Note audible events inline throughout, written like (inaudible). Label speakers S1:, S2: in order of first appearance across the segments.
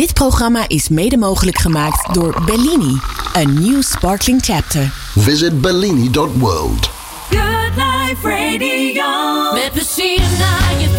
S1: Dit programma is mede mogelijk gemaakt door Bellini, a new sparkling chapter.
S2: Visit bellini.world.
S3: Good Life Radio. Met plezier naar je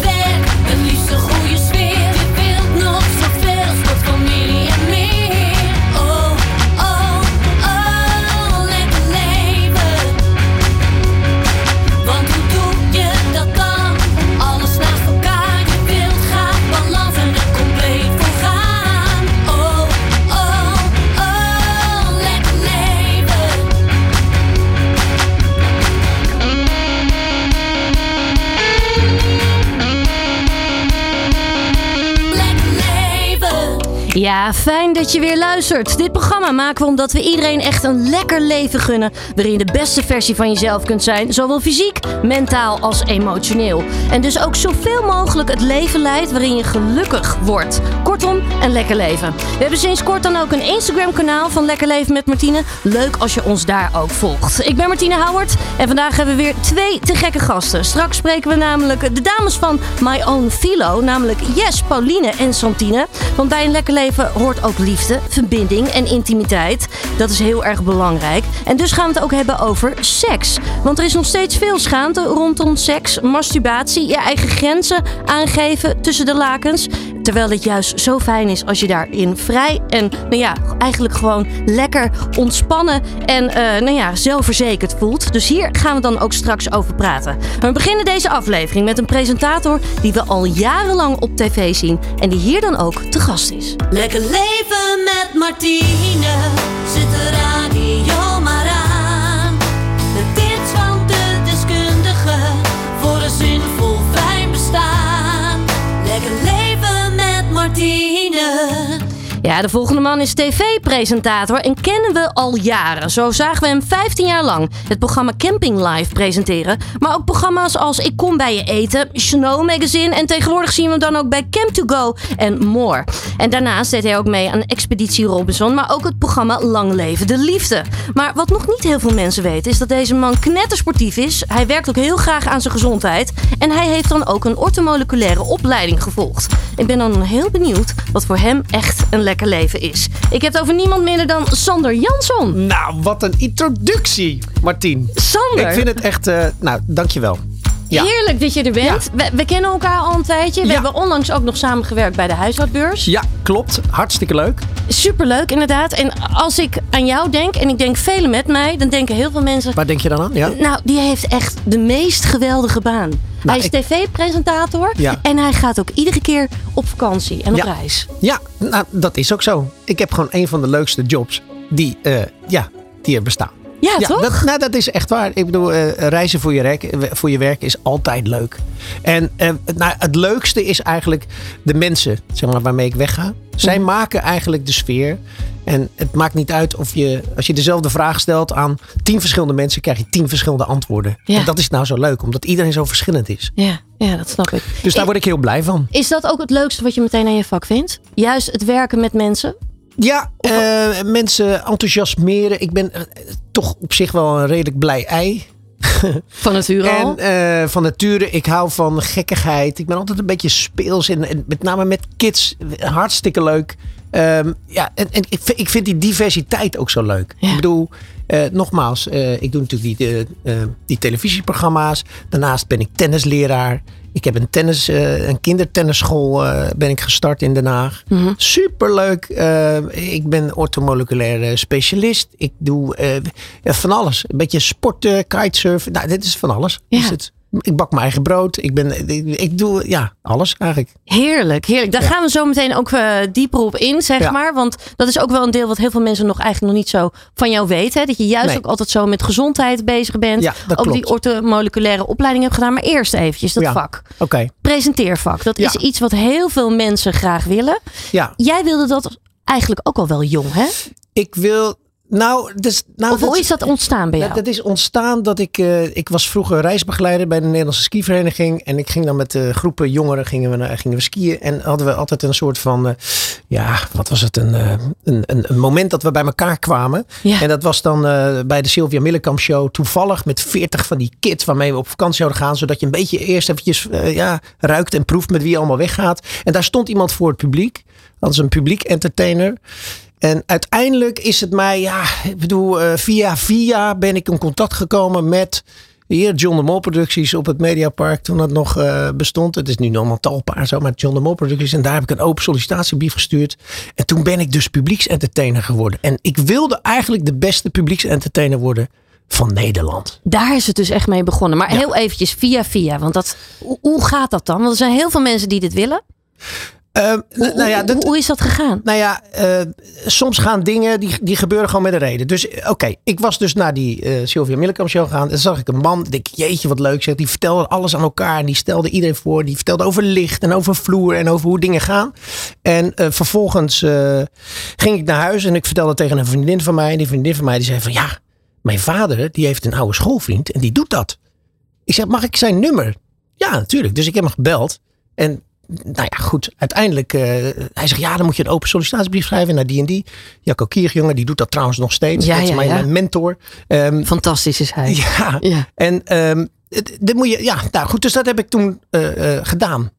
S4: Ja, fijn dat je weer luistert. Dit programma maken we omdat we iedereen echt een lekker leven gunnen. Waarin je de beste versie van jezelf kunt zijn. Zowel fysiek, mentaal als emotioneel. En dus ook zoveel mogelijk het leven leidt waarin je gelukkig wordt. Kortom, een lekker leven. We hebben sinds kort dan ook een Instagram kanaal van Lekker Leven met Martine. Leuk als je ons daar ook volgt. Ik ben Martine Howard en vandaag hebben we weer twee te gekke gasten. Straks spreken we namelijk de dames van My Own Philo. Namelijk Jess, Pauline en Santine. Want bij een lekker leven hoort ook liefde, verbinding en intimiteit. Dat is heel erg belangrijk. En dus gaan we het ook hebben over seks. Want er is nog steeds veel schaamte rondom seks, masturbatie, je eigen grenzen aangeven tussen de lakens. Terwijl het juist zo fijn is als je daarin vrij en nou ja, eigenlijk gewoon lekker ontspannen en eh, nou ja, zelfverzekerd voelt. Dus hier gaan we dan ook straks over praten. We beginnen deze aflevering met een presentator die we al jarenlang op tv zien en die hier dan ook te gast is.
S3: Lekker leven met Martine. Zet de radio
S4: Ja, de volgende man is tv-presentator en kennen we al jaren. Zo zagen we hem 15 jaar lang het programma Camping Live presenteren. Maar ook programma's als Ik kom bij je eten, Snow Magazine... en tegenwoordig zien we hem dan ook bij Camp to Go en more. En daarnaast deed hij ook mee aan Expeditie Robinson... maar ook het programma Lang Leven de Liefde. Maar wat nog niet heel veel mensen weten... is dat deze man knettersportief is. Hij werkt ook heel graag aan zijn gezondheid. En hij heeft dan ook een ortomoleculaire opleiding gevolgd. Ik ben dan heel benieuwd wat voor hem echt een lekker leven is. Ik heb het over niemand minder dan Sander Jansson.
S5: Nou, wat een introductie, Martien.
S4: Sander,
S5: Ik vind het echt... eh nou, dankjewel. Ja.
S4: heerlijk dat je er bent. We, we kennen elkaar al een tijdje. We
S5: Ja.
S4: hebben onlangs ook nog samengewerkt bij de huishoudbeurs.
S5: Ja, klopt. Hartstikke leuk.
S4: Superleuk inderdaad. En als ik aan jou denk, en ik denk velen met mij... dan denken heel veel mensen...
S5: Waar denk je dan aan? Ja?
S4: Nou, die heeft echt de meest geweldige baan. hij is
S5: Nou, ik-
S4: tv-presentator
S5: Ja.
S4: en hij gaat ook iedere keer op vakantie en op
S5: Ja.
S4: reis.
S5: Ja, nou, dat is ook zo. Ik heb gewoon een van de leukste jobs die, eh, ja, die er bestaan.
S4: Ja, toch?
S5: Dat, nou, dat is echt waar. Ik bedoel, eh, reizen voor je, werk, voor je werk is altijd leuk. En eh, nou, het leukste is eigenlijk de mensen zeg maar, waarmee ik wegga. Zij
S4: Mhm.
S5: maken eigenlijk de sfeer. En het maakt niet uit of je, als je dezelfde vraag stelt aan tien verschillende mensen, krijg je tien verschillende antwoorden.
S4: Ja.
S5: En dat is nou zo leuk, omdat iedereen zo verschillend is.
S4: Ja, ja, dat snap ik.
S5: Dus daar word ik heel blij van.
S4: Is dat ook het leukste wat je meteen aan je vak vindt? Juist het werken met mensen?
S5: Ja, eh, mensen enthousiasmeren. Ik ben eh, toch op zich wel een redelijk blij ei. (laughs)
S4: Van nature al?
S5: En eh, van nature, ik hou van gekkigheid. Ik ben altijd een beetje speels. En, en met name met kids, hartstikke leuk. Ehm, ja, en, en ik, vind- ik vind die diversiteit ook zo leuk.
S4: Ja.
S5: Ik bedoel, eh, nogmaals, eh, ik doe natuurlijk die, eh, die televisieprogramma's. Daarnaast ben ik tennisleraar. Ik heb een, tennis, een kindertennisschool ben ik gestart in Den Haag.
S4: Mhm.
S5: Superleuk. Ik ben orthomoleculaire specialist. Ik doe van alles. Een beetje sporten, kitesurfen. Nou, dit is van alles.
S4: Ja.
S5: Is het. Ik bak mijn eigen brood. Ik, ben, ik, ik doe ja, alles eigenlijk.
S4: Heerlijk, heerlijk. Daar
S5: Ja.
S4: gaan we zo meteen ook eh, dieper op in, zeg
S5: Ja.
S4: maar. Want dat is ook wel een deel wat heel veel mensen nog eigenlijk nog niet zo van jou weten. Hè? Dat je juist
S5: Nee.
S4: ook altijd zo met gezondheid bezig bent.
S5: Ja, dat
S4: ook
S5: klopt.
S4: die ortomoleculaire opleiding hebt gedaan. Maar eerst eventjes dat vak.
S5: Oké.
S4: Presenteervak. Dat is iets wat heel veel mensen graag willen.
S5: Ja,
S4: Jij wilde dat eigenlijk ook al wel jong, hè?
S5: ik wil. Nou, dus, nou
S4: Of hoe is dat ontstaan bij jou?
S5: Dat, dat is ontstaan dat ik, eh, ik was vroeger reisbegeleider bij de Nederlandse skivereniging. En ik ging dan met eh, groepen jongeren gingen we, naar- gingen we skiën. En hadden we altijd een soort van, eh, ja, wat was het? Een, een, een, een moment dat we bij elkaar kwamen.
S4: Ja.
S5: En dat was dan bij de Sylvia Millekamp show toevallig met 40 van die kids waarmee we op vakantie zouden gaan. Zodat je een beetje eerst eventjes ja, ruikt en proeft met wie je allemaal weggaat. En daar stond iemand voor het publiek. Hadden ze een publiek entertainer. En uiteindelijk is het mij, ja, ik bedoel, eh, via via ben ik in contact gekomen met hier John de Mol Producties op het Mediapark toen dat nog eh, bestond. Het is nu normaal talpaar zo, maar John de Mol Producties. En daar heb ik een open sollicitatiebrief gestuurd. En toen ben ik dus publieksentertainer geworden. En ik wilde eigenlijk de beste publieksentertainer worden van Nederland.
S4: Daar is het dus echt mee begonnen. Maar
S5: Ja.
S4: heel eventjes via via. Want dat, hoe, hoe gaat dat dan? Want er zijn heel veel mensen die dit willen.
S5: Eh,
S4: Hoe,
S5: nou ja,
S4: hoe-
S5: dat,
S4: hoe is dat gegaan?
S5: Nou ja, eh, soms gaan dingen die, die gebeuren gewoon met een reden. Dus eh, oké, ik was dus naar die Sylvia Millekam show gegaan. En dan zag ik een man. Denk, ik, jeetje, wat leuk zeg. Die vertelde alles aan elkaar. En die stelde iedereen voor. Die vertelde over licht en over vloer en over hoe dingen gaan. En vervolgens ging ik naar huis en ik vertelde tegen een vriendin van mij. En die vriendin van mij die zei van ja, mijn vader die heeft een oude schoolvriend en die doet dat. Ik zeg, mag ik zijn nummer? Ja, natuurlijk. Dus ik heb hem gebeld. En nou ja, goed. Uiteindelijk, eh, hij zegt, ja, dan moet je een open sollicitatiebrief schrijven naar die en die. Jacco Kierjongen, die doet dat trouwens nog steeds.
S4: Ja,
S5: dat is
S4: ja,
S5: mijn,
S4: ja.
S5: mentor. Ehm,
S4: Fantastisch is hij.
S5: ja.
S4: Ja.
S5: En ehm, het- dit moet je, ja, nou goed, dus dat heb ik toen eh, eh, gedaan.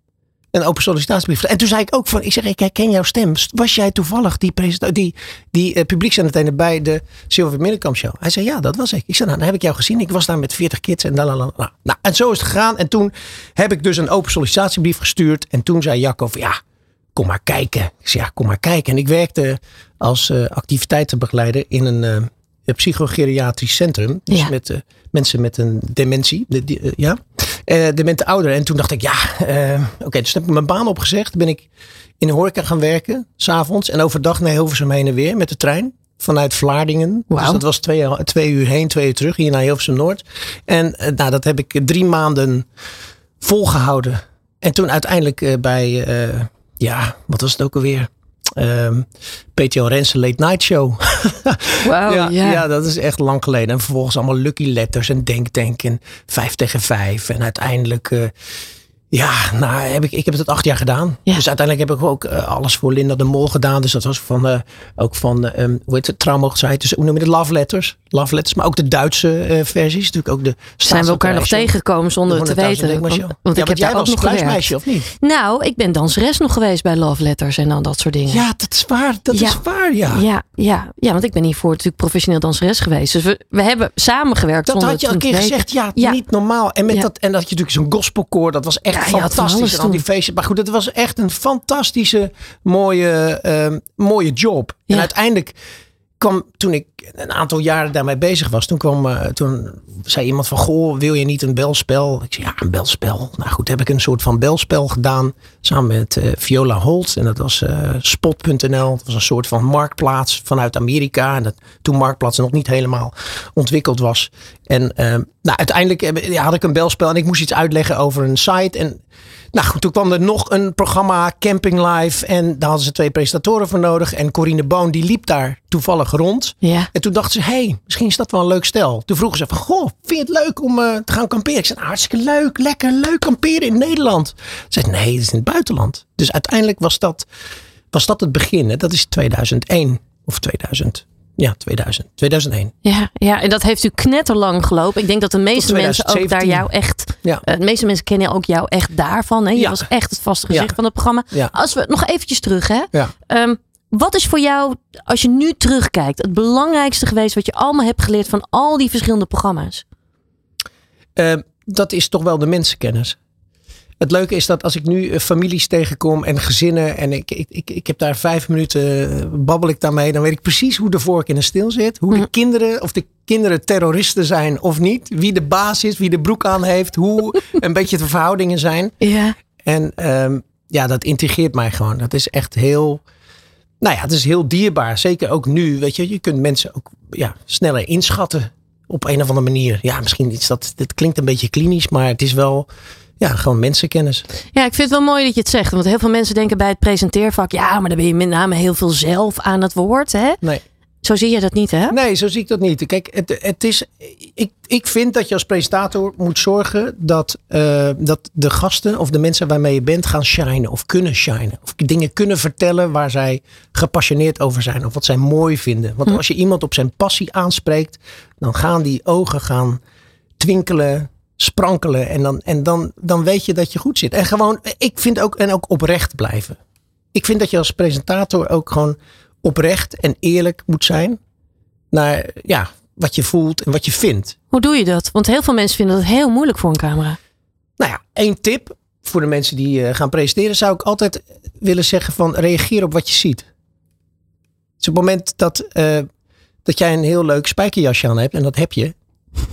S5: Een open sollicitatiebrief. En toen zei ik ook van, ik zeg, ik herken jouw stem. Was jij toevallig die, die, die uh, publieksentertainer bij de Silver Middenkamp show? Hij zei, ja, dat was ik. Ik zei, nou, dan heb ik jou gezien. Ik was daar met 40 kids en lalala. Nou, en zo is het gegaan. En toen heb ik dus een open sollicitatiebrief gestuurd. En toen zei Jacco van, ja, kom maar kijken. Ik zei, ja, kom maar kijken. En ik werkte als eh, activiteitenbegeleider in een eh, een psychogeriatrisch centrum. Dus
S4: Ja.
S5: met eh, mensen met een dementie. De, die, eh, ja, Eh demente ouderen. En toen dacht ik, ja, eh, oké. dus heb ik mijn baan opgezegd. Ben ik in de horeca gaan werken, s'avonds. En overdag naar Hilversum heen en weer met de trein. Vanuit Vlaardingen. Dus dat was twee, twee uur heen, twee uur terug. Hier naar Hilversum Noord. En eh, nou, dat heb ik drie maanden volgehouden. En toen uiteindelijk bij, ja, wat was het ook alweer? Ehm PTO Rensen Late Night Show. (laughs)
S4: Wauw,
S5: ja, dat is echt lang geleden. En vervolgens allemaal Lucky Letters en Denk Denk en vijf tegen vijf. En uiteindelijk, eh, ja, nou, heb ik, ik heb het acht jaar gedaan.
S4: Ja.
S5: Dus uiteindelijk heb ik ook eh, alles voor Linda de Mol gedaan. Dus dat was van, eh, ook van, eh, um, hoe heet het, Trouwhoogheid. Dus hoe noem je het, Love Letters. Love Letters, maar ook de Duitse eh, versies. Natuurlijk ook de
S4: Zijn we elkaar nog tegengekomen zonder het te
S5: De 100.000
S4: weten? Want,
S5: Show.
S4: want
S5: ja,
S4: ik heb
S5: jij
S4: daar ook nog
S5: kluismeisje, of niet?
S4: Nou, ik ben danseres nog geweest bij Love Letters en dan dat soort dingen.
S5: Ja, dat is waar. Dat
S4: Ja.
S5: is waar, ja.
S4: Ja, ja, ja, want ik ben hiervoor natuurlijk professioneel danseres geweest. Dus we, we hebben samengewerkt.
S5: Dat
S4: zonder
S5: had je al een keer gezegd. Ja, niet normaal. En, met dat, en dat je natuurlijk zo'n gospelkoor. Dat was echt
S4: Ja,
S5: fantastisch. Al die feestjes. Maar goed, het was echt een fantastische, mooie, ehm, mooie job.
S4: Ja.
S5: En uiteindelijk toen ik een aantal jaren daarmee bezig was. Toen kwam, eh, toen zei iemand van, goh, wil je niet een belspel? Ik zei, ja, een belspel. Nou goed, heb ik een soort van belspel gedaan. Samen met eh, Viola Holt. En dat was eh, spot.nl. Dat was een soort van marktplaats vanuit Amerika. En dat, toen marktplaats nog niet helemaal ontwikkeld was. En nou, uiteindelijk had ik een belspel. En ik moest iets uitleggen over een site. En nou goed, toen kwam er nog een programma, Camping Live. En daar hadden ze twee presentatoren voor nodig. En Corine Boon, die liep daar toevallig rond.
S4: Ja.
S5: En toen dachten ze, hé, hey, misschien is dat wel een leuk stel. Toen vroegen ze van, goh, vind je het leuk om eh, te gaan kamperen? Ik zei, nou, hartstikke leuk, lekker, leuk kamperen in Nederland. Ze zei, nee, dat is in het buitenland. Dus uiteindelijk was dat, was dat het begin. Hè? Dat is 2001 of 2000. Ja, 2000. 2001.
S4: Ja, ja, en dat heeft u knetterlang gelopen. Ik denk dat de meeste mensen ook daar
S5: 2017.
S4: jou echt...
S5: Ja.
S4: eh, de meeste mensen kennen ook jou echt daarvan. Hè? Je
S5: Ja.
S4: was echt het vaste gezicht
S5: Ja.
S4: van het programma. Als we nog eventjes terug, hè? Ehm, wat is voor jou, als je nu terugkijkt, het belangrijkste geweest wat je allemaal hebt geleerd van al die verschillende programma's?
S5: Eh, dat is toch wel de mensenkennis. Het leuke is dat als ik nu eh, families tegenkom en gezinnen en ik, ik, ik, ik heb daar vijf minuten eh, babbel ik daarmee, dan weet ik precies hoe de vork in de stil zit. Hoe de kinderen, of de kinderen terroristen zijn of niet. Wie de baas is, wie de broek aan heeft, hoe (laughs) een beetje de verhoudingen zijn.
S4: Ja.
S5: En ehm, ja, dat intrigeert mij gewoon. Dat is echt heel, nou ja, het is heel dierbaar. Zeker ook nu, weet je, je kunt mensen ook ja, sneller inschatten op een of andere manier. Ja, misschien is dat, dit klinkt een beetje klinisch, maar het is wel, ja, gewoon mensenkennis.
S4: ja, ik vind het wel mooi dat je het zegt. Want heel veel mensen denken bij het presenteervak, ja, maar dan ben je met name heel veel zelf aan het woord. Hè?
S5: Nee.
S4: Zo zie je dat niet, hè?
S5: Nee, zo zie ik dat niet. Kijk, het, het is, ik, ik vind dat je als presentator moet zorgen dat, eh, dat de gasten of de mensen waarmee je bent gaan shinen of kunnen shinen. Of dingen kunnen vertellen waar zij gepassioneerd over zijn of wat zij mooi vinden. Want als je iemand op zijn passie aanspreekt, dan gaan die ogen gaan twinkelen, sprankelen en dan, en dan, dan weet je dat je goed zit. En gewoon, ik vind ook, en ook oprecht blijven. ik vind dat je als presentator ook gewoon oprecht en eerlijk moet zijn naar ja, wat je voelt en wat je vindt.
S4: Hoe doe je dat? Want heel veel mensen vinden dat heel moeilijk voor een camera.
S5: Nou ja, één tip voor de mensen die eh, gaan presenteren zou ik altijd willen zeggen van reageer op wat je ziet. Dus op het moment dat, eh, dat jij een heel leuk spijkerjasje aan hebt en dat heb je,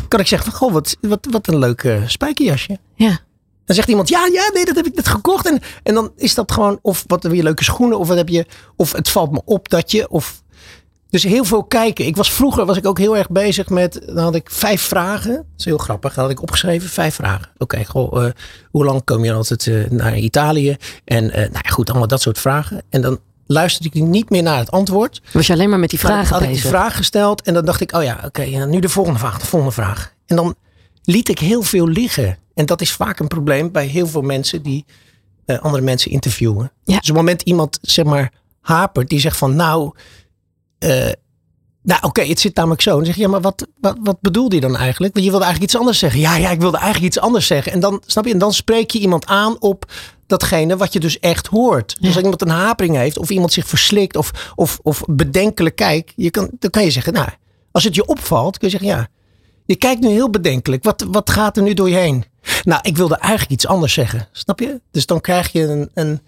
S5: kan ik zeggen van goh, wat, wat, wat een leuk eh, spijkerjasje.
S4: Ja.
S5: Dan zegt iemand, ja, ja, nee, dat heb ik net gekocht. En, en dan is dat gewoon, of wat weer leuke schoenen, of wat heb je, of het valt me op dat je, of... Dus heel veel kijken. Ik was vroeger was ik ook heel erg bezig met. Dan had ik vijf vragen. Dat is heel grappig. Dan had ik opgeschreven vijf vragen. Oké, goh, eh, hoe lang kom je altijd eh, naar Italië? En nou ja, goed, allemaal dat soort vragen. En dan luisterde ik niet meer naar het antwoord.
S4: Was je alleen maar met die vragen
S5: had ik die
S4: bezig?
S5: vraag gesteld en dan dacht ik, oh ja, oké, ja, nu de volgende vraag, de volgende vraag. En dan liet ik heel veel liggen. En dat is vaak een probleem bij heel veel mensen die eh, andere mensen interviewen.
S4: Ja.
S5: Dus op het moment iemand, zeg maar, hapert, die zegt van, nou, eh, nou oké, het zit namelijk zo. Dan zeg je, ja, maar wat, wat, wat bedoelde je dan eigenlijk? Want je wilde eigenlijk iets anders zeggen. Ja, ja, ik wilde eigenlijk iets anders zeggen. En dan, snap je, en dan spreek je iemand aan op datgene wat je dus echt hoort. Dus als iemand een hapering heeft, of iemand zich verslikt, of, of, of bedenkelijk kijkt, je kan, dan kan je zeggen, nou, als het je opvalt, kun je zeggen, ja, je kijkt nu heel bedenkelijk. Wat, wat gaat er nu door je heen? Nou, ik wilde eigenlijk iets anders zeggen. Snap je? Dus dan krijg je een, een,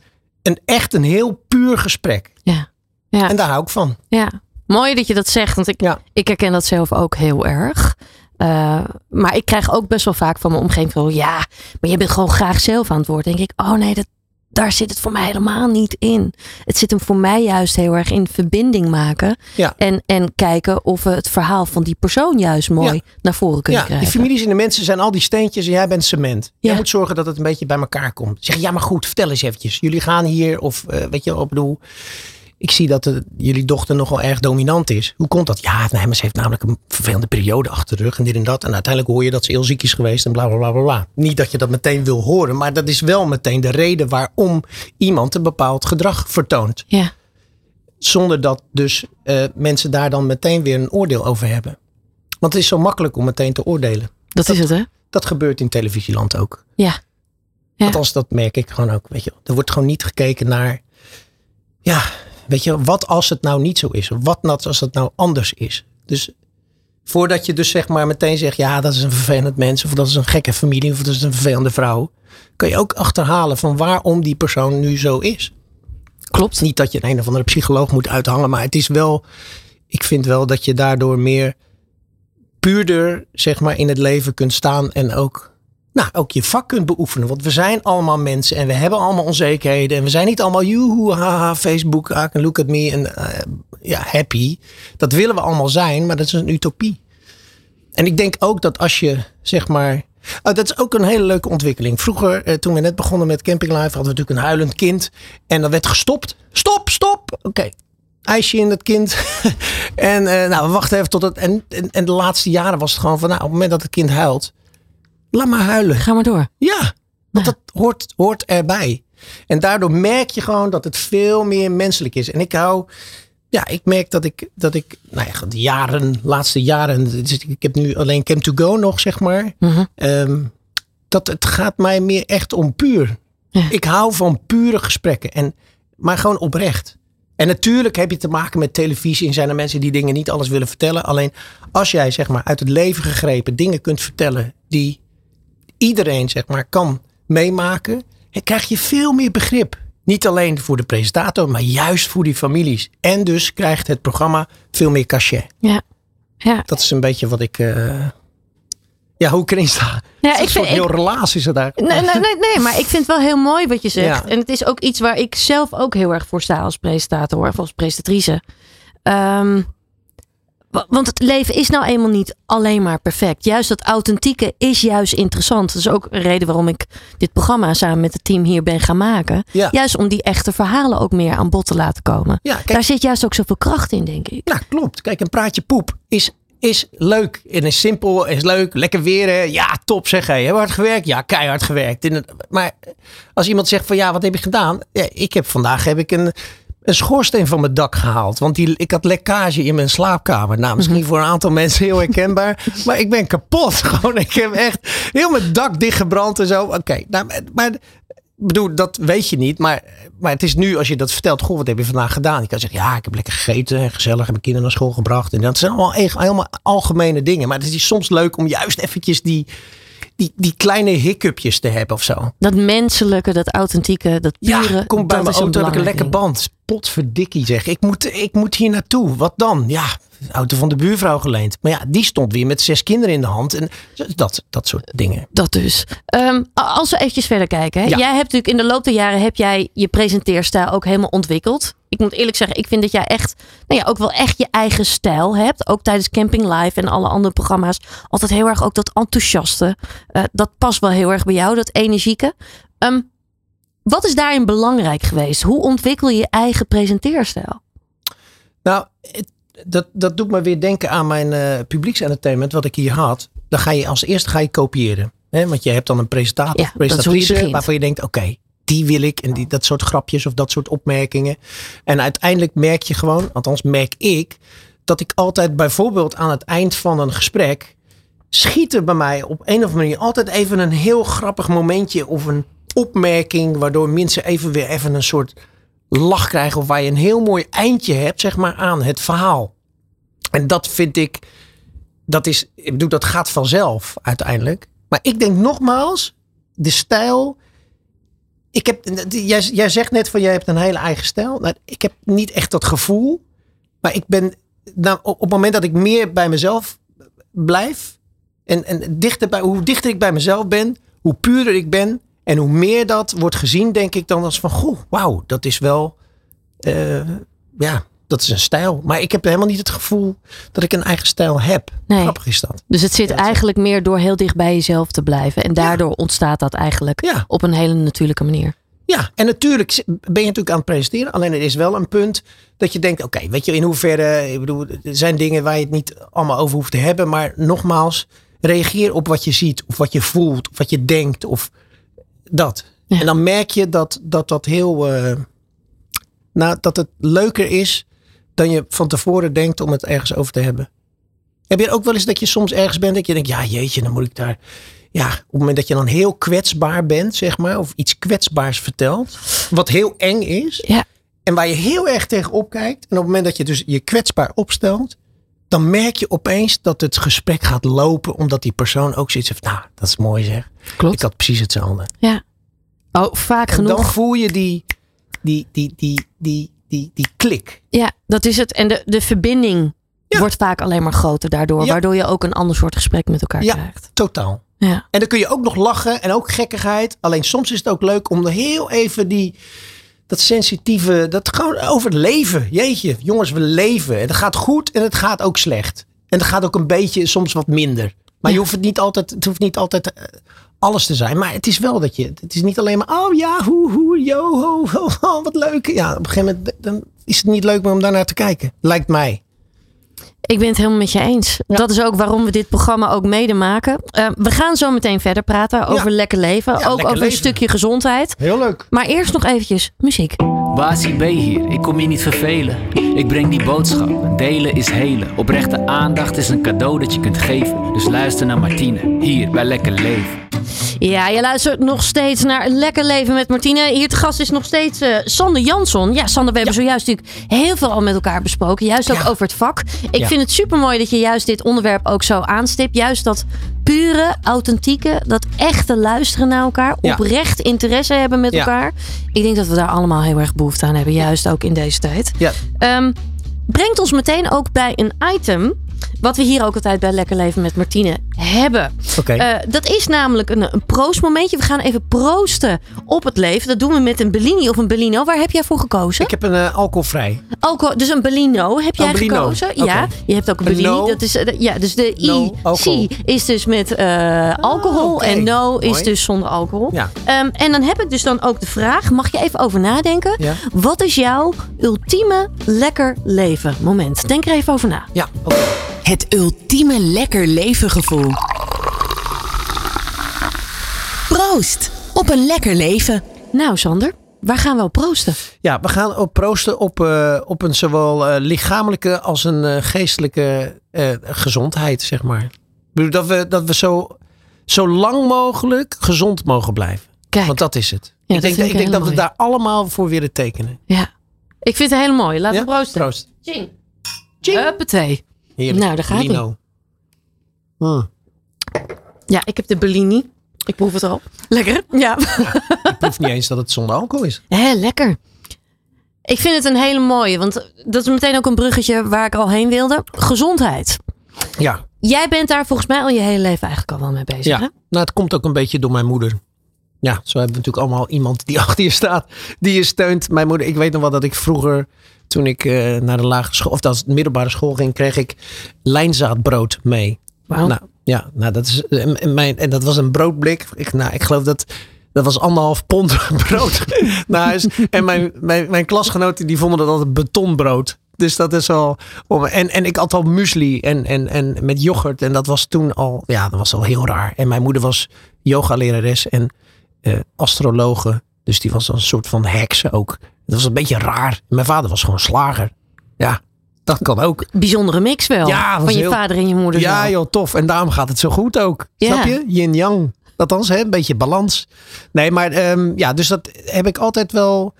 S5: een echt een heel puur gesprek.
S4: Ja. Ja.
S5: En daar hou ik van.
S4: Ja, mooi dat je dat zegt, want ik,
S5: Ja.
S4: ik herken dat zelf ook heel erg. Eh, maar ik krijg ook best wel vaak van mijn omgeving van ja, maar je bent gewoon graag zelf aan het woord. Denk ik, oh nee, dat, daar zit het voor mij helemaal niet in. Het zit hem voor mij juist heel erg in verbinding maken
S5: Ja.
S4: en, en kijken of we het verhaal van die persoon juist mooi
S5: Ja.
S4: naar voren kunnen
S5: Ja,
S4: krijgen.
S5: die families en de mensen zijn al die steentjes en jij bent cement. Jij moet zorgen dat het een beetje bij elkaar komt. Zeg, ja, maar goed, vertel eens eventjes. Jullie gaan hier, of eh, weet je, op bedoel, ik zie dat de, jullie dochter nogal erg dominant is. Hoe komt dat? Ja, nee, maar ze heeft namelijk een vervelende periode achter de rug en dit en dat. En uiteindelijk hoor je dat ze heel ziek is geweest en bla bla bla bla. bla. Niet dat je dat meteen wil horen, maar dat is wel meteen de reden waarom iemand een bepaald gedrag vertoont.
S4: Ja,
S5: Zonder dat dus eh, mensen daar dan meteen weer een oordeel over hebben. Want het is zo makkelijk om meteen te oordelen.
S4: dat, is het hè?
S5: Dat gebeurt in televisieland ook.
S4: Ja. Ja.
S5: Althans, dat merk ik gewoon ook. Weet je, er wordt gewoon niet gekeken naar. Ja, weet je, wat als het nou niet zo is? Wat nou als het nou anders is? Dus voordat je dus zeg maar meteen zegt: ja, dat is een vervelend mens. Of dat is een gekke familie. Of dat is een vervelende vrouw. Kan je ook achterhalen van waarom die persoon nu zo is.
S4: Klopt.
S5: Niet dat je een, een of andere psycholoog moet uithangen. Maar het is wel. Ik vind wel dat je daardoor meer puurder zeg maar in het leven kunt staan. En ook nou, ook je vak kunt beoefenen. Want we zijn allemaal mensen en we hebben allemaal onzekerheden. En we zijn niet allemaal joehoe, haha, Facebook, I can look at me en eh, ja, happy. Dat willen we allemaal zijn, maar dat is een utopie. En ik denk ook dat als je, zeg maar... Oh, dat is ook een hele leuke ontwikkeling. Vroeger, eh, toen we net begonnen met Camping Live, hadden we natuurlijk een huilend kind. En dan werd gestopt. Stop, stop. Oké. IJsje in het kind. (laughs) en eh, nou, we wachten even tot het... En, en, en de laatste jaren was het gewoon van, nou, op het moment dat het kind huilt, laat maar huilen.
S4: Ga maar door.
S5: Ja, want dat hoort, hoort erbij. En daardoor merk je gewoon dat het veel meer menselijk is. En ik hou, ja, ik merk dat ik, dat ik, nou ja, de jaren, laatste jaren, dus ik heb nu alleen Cam to Go nog, zeg maar.
S4: Mhm.
S5: Ehm, dat het gaat mij meer echt om puur.
S4: Ja.
S5: Ik hou van pure gesprekken. En, maar gewoon oprecht. En natuurlijk heb je te maken met televisie en zijn er mensen die dingen niet alles willen vertellen. Alleen als jij zeg maar uit het leven gegrepen dingen kunt vertellen die iedereen zeg maar kan meemaken, krijg je veel meer begrip. Niet alleen voor de presentator, maar juist voor die families. En dus krijgt het programma veel meer cachet.
S4: Ja. Ja,
S5: Dat is een beetje wat ik. eh, ja, hoe ik erin sta.
S4: Ja,
S5: Het is
S4: ik
S5: een soort
S4: vind-
S5: heel relaas is het daar.
S4: Nee, nee, nee, nee, maar ik vind het wel heel mooi wat je zegt.
S5: Ja.
S4: En het is ook iets waar ik zelf ook heel erg voor sta als presentator of als presentatrice. Ehm, want het leven is nou eenmaal niet alleen maar perfect. Juist dat authentieke is juist interessant. Dat is ook een reden waarom ik dit programma samen met het team hier ben gaan maken.
S5: Ja.
S4: Juist om die echte verhalen ook meer aan bod te laten komen.
S5: Ja, kijk,
S4: Daar zit juist ook zoveel kracht in, denk ik.
S5: Nou, klopt. Kijk, een praatje poep is, is leuk. En is simpel, is leuk. Lekker weer. hè. Ja, top zeg. Hey. Heb je hard gewerkt? Ja, keihard gewerkt. In het- Maar als iemand zegt van ja, wat heb je gedaan? Ja, ik heb vandaag heb ik een, een schoorsteen van mijn dak gehaald. Want die, ik had lekkage in mijn slaapkamer. Nou, misschien voor een aantal mensen heel herkenbaar. (laughs) maar ik ben kapot. (laughs) Gewoon, ik heb echt heel mijn dak dichtgebrand en zo. Oké, nou, maar- bedoel, dat weet je niet. Maar, maar het is nu, als je dat vertelt, goh, wat heb je vandaag gedaan? Je kan zeggen, ja, ik heb lekker gegeten en gezellig. Heb mijn kinderen naar school gebracht. En dat zijn allemaal echt helemaal algemene dingen. Maar het is soms leuk om juist eventjes die, die, die kleine hiccupjes te hebben of zo.
S4: Dat menselijke, dat authentieke, dat pure.
S5: Ja, kom bij
S4: dat
S5: mijn
S4: is
S5: auto, heb ik een lekker band. Potverdikkie zeg. Ik moet, ik moet hier naartoe. Wat dan? Ja, auto van de buurvrouw geleend. Maar ja, die stond weer met zes kinderen in de hand. En dat, dat soort dingen.
S4: Dat dus. Ehm, als we eventjes verder kijken. Hè?
S5: Ja.
S4: Jij hebt natuurlijk in de loop der jaren heb jij je presenteerstijl ook helemaal ontwikkeld. Ik moet eerlijk zeggen, ik vind dat jij echt, nou ja, ook wel echt je eigen stijl hebt. Ook tijdens Camping Live en alle andere programma's. Altijd heel erg ook dat enthousiaste. Eh, dat past wel heel erg bij jou, dat energieke. Ehm, wat is daarin belangrijk geweest? Hoe ontwikkel je je eigen presenteerstijl?
S5: Nou, dat, dat doet me weer denken aan mijn eh publieksentertainment wat ik hier had. Dan ga je als eerste ga je kopiëren. Hè? Want je hebt dan een presentator
S4: Ja, je
S5: presentatrice
S4: begint.
S5: waarvan je denkt, oké, die wil ik. En die, dat soort grapjes of dat soort opmerkingen. En uiteindelijk merk je gewoon, althans merk ik, dat ik altijd bijvoorbeeld aan het eind van een gesprek schiet er bij mij op een of andere manier altijd even een heel grappig momentje of een opmerking waardoor mensen even weer even een soort lach krijgen of waar je een heel mooi eindje hebt zeg maar aan het verhaal. En dat vind ik, dat is, ik bedoel dat gaat vanzelf uiteindelijk. Maar ik denk nogmaals, de stijl. Ik heb, jij, jij zegt net van jij hebt een hele eigen stijl. Nou, ik heb niet echt dat gevoel. Maar ik ben, nou, op, het moment dat ik meer bij mezelf blijf. En, en dichter bij, hoe dichter ik bij mezelf ben, hoe puurder ik ben. En hoe meer dat wordt gezien, denk ik dan als van, goh, wauw, dat is wel, eh, ja, dat is een stijl. Maar ik heb helemaal niet het gevoel dat ik een eigen stijl heb.
S4: Nee.
S5: Grappig is dat.
S4: Dus het zit
S5: Ja,
S4: eigenlijk meer door heel dicht bij jezelf te blijven. En daardoor ontstaat dat eigenlijk
S5: Ja.
S4: op een hele natuurlijke manier.
S5: Ja, en natuurlijk ben je natuurlijk aan het presenteren. Alleen er is wel een punt dat je denkt, oké, weet je in hoeverre, ik bedoel, er zijn dingen waar je het niet allemaal over hoeft te hebben. Maar nogmaals, reageer op wat je ziet of wat je voelt of wat je denkt of dat.
S4: Ja.
S5: En dan merk je dat dat, dat heel, eh, nou, dat het leuker is dan je van tevoren denkt om het ergens over te hebben. Heb je ook wel eens dat je soms ergens bent dat je denkt, ja jeetje, dan moet ik daar... Ja, op het moment dat je dan heel kwetsbaar bent, zeg maar, of iets kwetsbaars vertelt, wat heel eng is,
S4: Ja.
S5: en waar je heel erg tegenop kijkt, en op het moment dat je dus je kwetsbaar opstelt, dan merk je opeens dat het gesprek gaat lopen, omdat die persoon ook zoiets heeft, nou, dat is mooi zeg.
S4: Klopt.
S5: Ik had precies hetzelfde.
S4: Ja. Oh, vaak
S5: En
S4: genoeg.
S5: dan voel je die, die, die, die, die, die, die klik.
S4: Ja, dat is het. En de, de verbinding
S5: Ja.
S4: wordt vaak alleen maar groter daardoor.
S5: Ja.
S4: Waardoor je ook een ander soort gesprek met elkaar
S5: Ja.
S4: krijgt.
S5: Totaal.
S4: Ja.
S5: En dan kun je ook nog lachen en ook gekkigheid. Alleen soms is het ook leuk om er heel even die, dat sensitieve, dat gewoon over het leven. Jeetje, jongens, we leven. En het gaat goed en het gaat ook slecht. En het gaat ook een beetje soms wat minder. Maar je hoeft het niet altijd, het hoeft niet altijd eh, alles te zijn. Maar het is wel dat je, het is niet alleen maar, oh ja, hoe, hoe, yo, ho, ho, ho, wat leuk. Ja, op een gegeven moment dan is het niet leuk meer om daarnaar te kijken. Lijkt mij.
S4: Ik ben het helemaal met je eens. Dat is ook waarom we dit programma ook mede maken. Eh, we gaan zo meteen verder praten over lekker leven.
S5: Ja,
S4: ook
S5: lekker
S4: over een stukje gezondheid.
S5: Heel leuk.
S4: Maar eerst nog eventjes muziek.
S6: Basie B hier, ik kom je niet vervelen. Ik breng die boodschap, delen is helen. Oprechte aandacht is een cadeau dat je kunt geven. Dus luister naar Martine, hier bij Lekker Leven.
S4: Ja, je luistert nog steeds naar Lekker Leven met Martine. Hier te gast is nog steeds eh, Sander Jansson. Ja, Sander, we hebben zojuist natuurlijk heel veel al met elkaar besproken. Juist ook
S5: Ja.
S4: over het vak. Ik
S5: Ja.
S4: Vind het super mooi dat je juist dit onderwerp ook zo aanstipt. Juist dat pure, authentieke, dat echte luisteren naar elkaar.
S5: Ja.
S4: Oprecht interesse hebben met
S5: Ja.
S4: elkaar. Ik denk dat we daar allemaal heel erg behoefte aan hebben. Juist ook in deze tijd.
S5: Ja.
S4: Ehm, brengt ons meteen ook bij een item. Wat we hier ook altijd bij Lekker Leven met Martine hebben.
S5: Oké.
S4: Eh, dat is namelijk een, een proostmomentje. We gaan even proosten op het leven. Dat doen we met een Bellini of een Bellino. Waar heb jij voor gekozen?
S5: Ik heb een eh, alcoholvrij.
S4: Alcohol, dus een Bellino heb jij
S5: Oh, Bellino.
S4: gekozen. Ja, je hebt ook een Bellini.
S5: no.
S4: Dat is, eh, ja, dus de
S5: No
S4: IC
S5: alcohol.
S4: is dus met eh, alcohol. En no is
S5: Mooi.
S4: dus zonder alcohol.
S5: Ja.
S4: Ehm, en dan heb ik dus dan ook de vraag. Mag je even over nadenken?
S5: Ja.
S4: Wat is jouw ultieme lekker leven moment? Denk er even over na.
S5: Ja.
S1: Het ultieme lekker leven gevoel. Proost op een lekker leven.
S4: Nou Sander, waar gaan we op proosten?
S5: Ja, we gaan op proosten op, eh, op een zowel eh, lichamelijke als een eh, geestelijke eh, gezondheid, zeg maar. Ik bedoel, Dat we, dat we zo, zo lang mogelijk gezond mogen blijven.
S4: Kijk.
S5: Want dat is het. ik denk,
S4: vind
S5: ik denk dat we daar allemaal voor willen tekenen.
S4: Ja. Ik vind het heel mooi. Laten
S5: Ja?
S4: we proosten.
S5: Proost.
S4: Ching. Huppatee.
S5: Heerlijk.
S4: Nou, daar gaat.
S5: Lino. Mm.
S4: Ja, ik heb de Bellini. Ik proef het al. Lekker. Ja. (laughs)
S5: Ik proef niet eens dat het zonder alcohol is.
S4: Hé, lekker. Ik vind het een hele mooie, want dat is meteen ook een bruggetje waar ik al heen wilde. Gezondheid.
S5: Ja,
S4: Jij bent daar volgens mij al je hele leven eigenlijk al wel mee bezig.
S5: ja.
S4: Hè?
S5: Nou, het komt ook een beetje door mijn moeder. Ja, zo hebben we natuurlijk allemaal iemand die (laughs) achter je staat, die je steunt. Mijn moeder, ik weet nog wel dat ik vroeger, toen ik eh, naar de lagere school, of dat middelbare school ging, kreeg ik lijnzaadbrood mee.
S4: Wauw.
S5: Nou, ja, nou, dat is, en, en mijn, en dat was een broodblik. Ik, nou, ik geloof dat, dat was anderhalf pond (laughs) brood naar huis. En mijn, mijn, mijn klasgenoten die vonden dat altijd betonbrood. Dus dat is al. En, en ik had al muesli en, en, en met yoghurt. En dat was toen al. Ja, dat was al heel raar. En mijn moeder was yogalerares en eh, astrologe. Dus die was een soort van heks ook. Dat was een beetje raar. Mijn vader was gewoon slager. Ja, dat kan ook.
S4: Bijzondere mix wel.
S5: Ja,
S4: van je
S5: heel-
S4: vader en je moeder.
S5: Ja, joh, tof. En daarom gaat het zo goed ook.
S4: Ja.
S5: Snap je? Yin-yang. Althans, hè, een beetje balans. Nee, maar ehm, ja, dus dat heb ik altijd wel.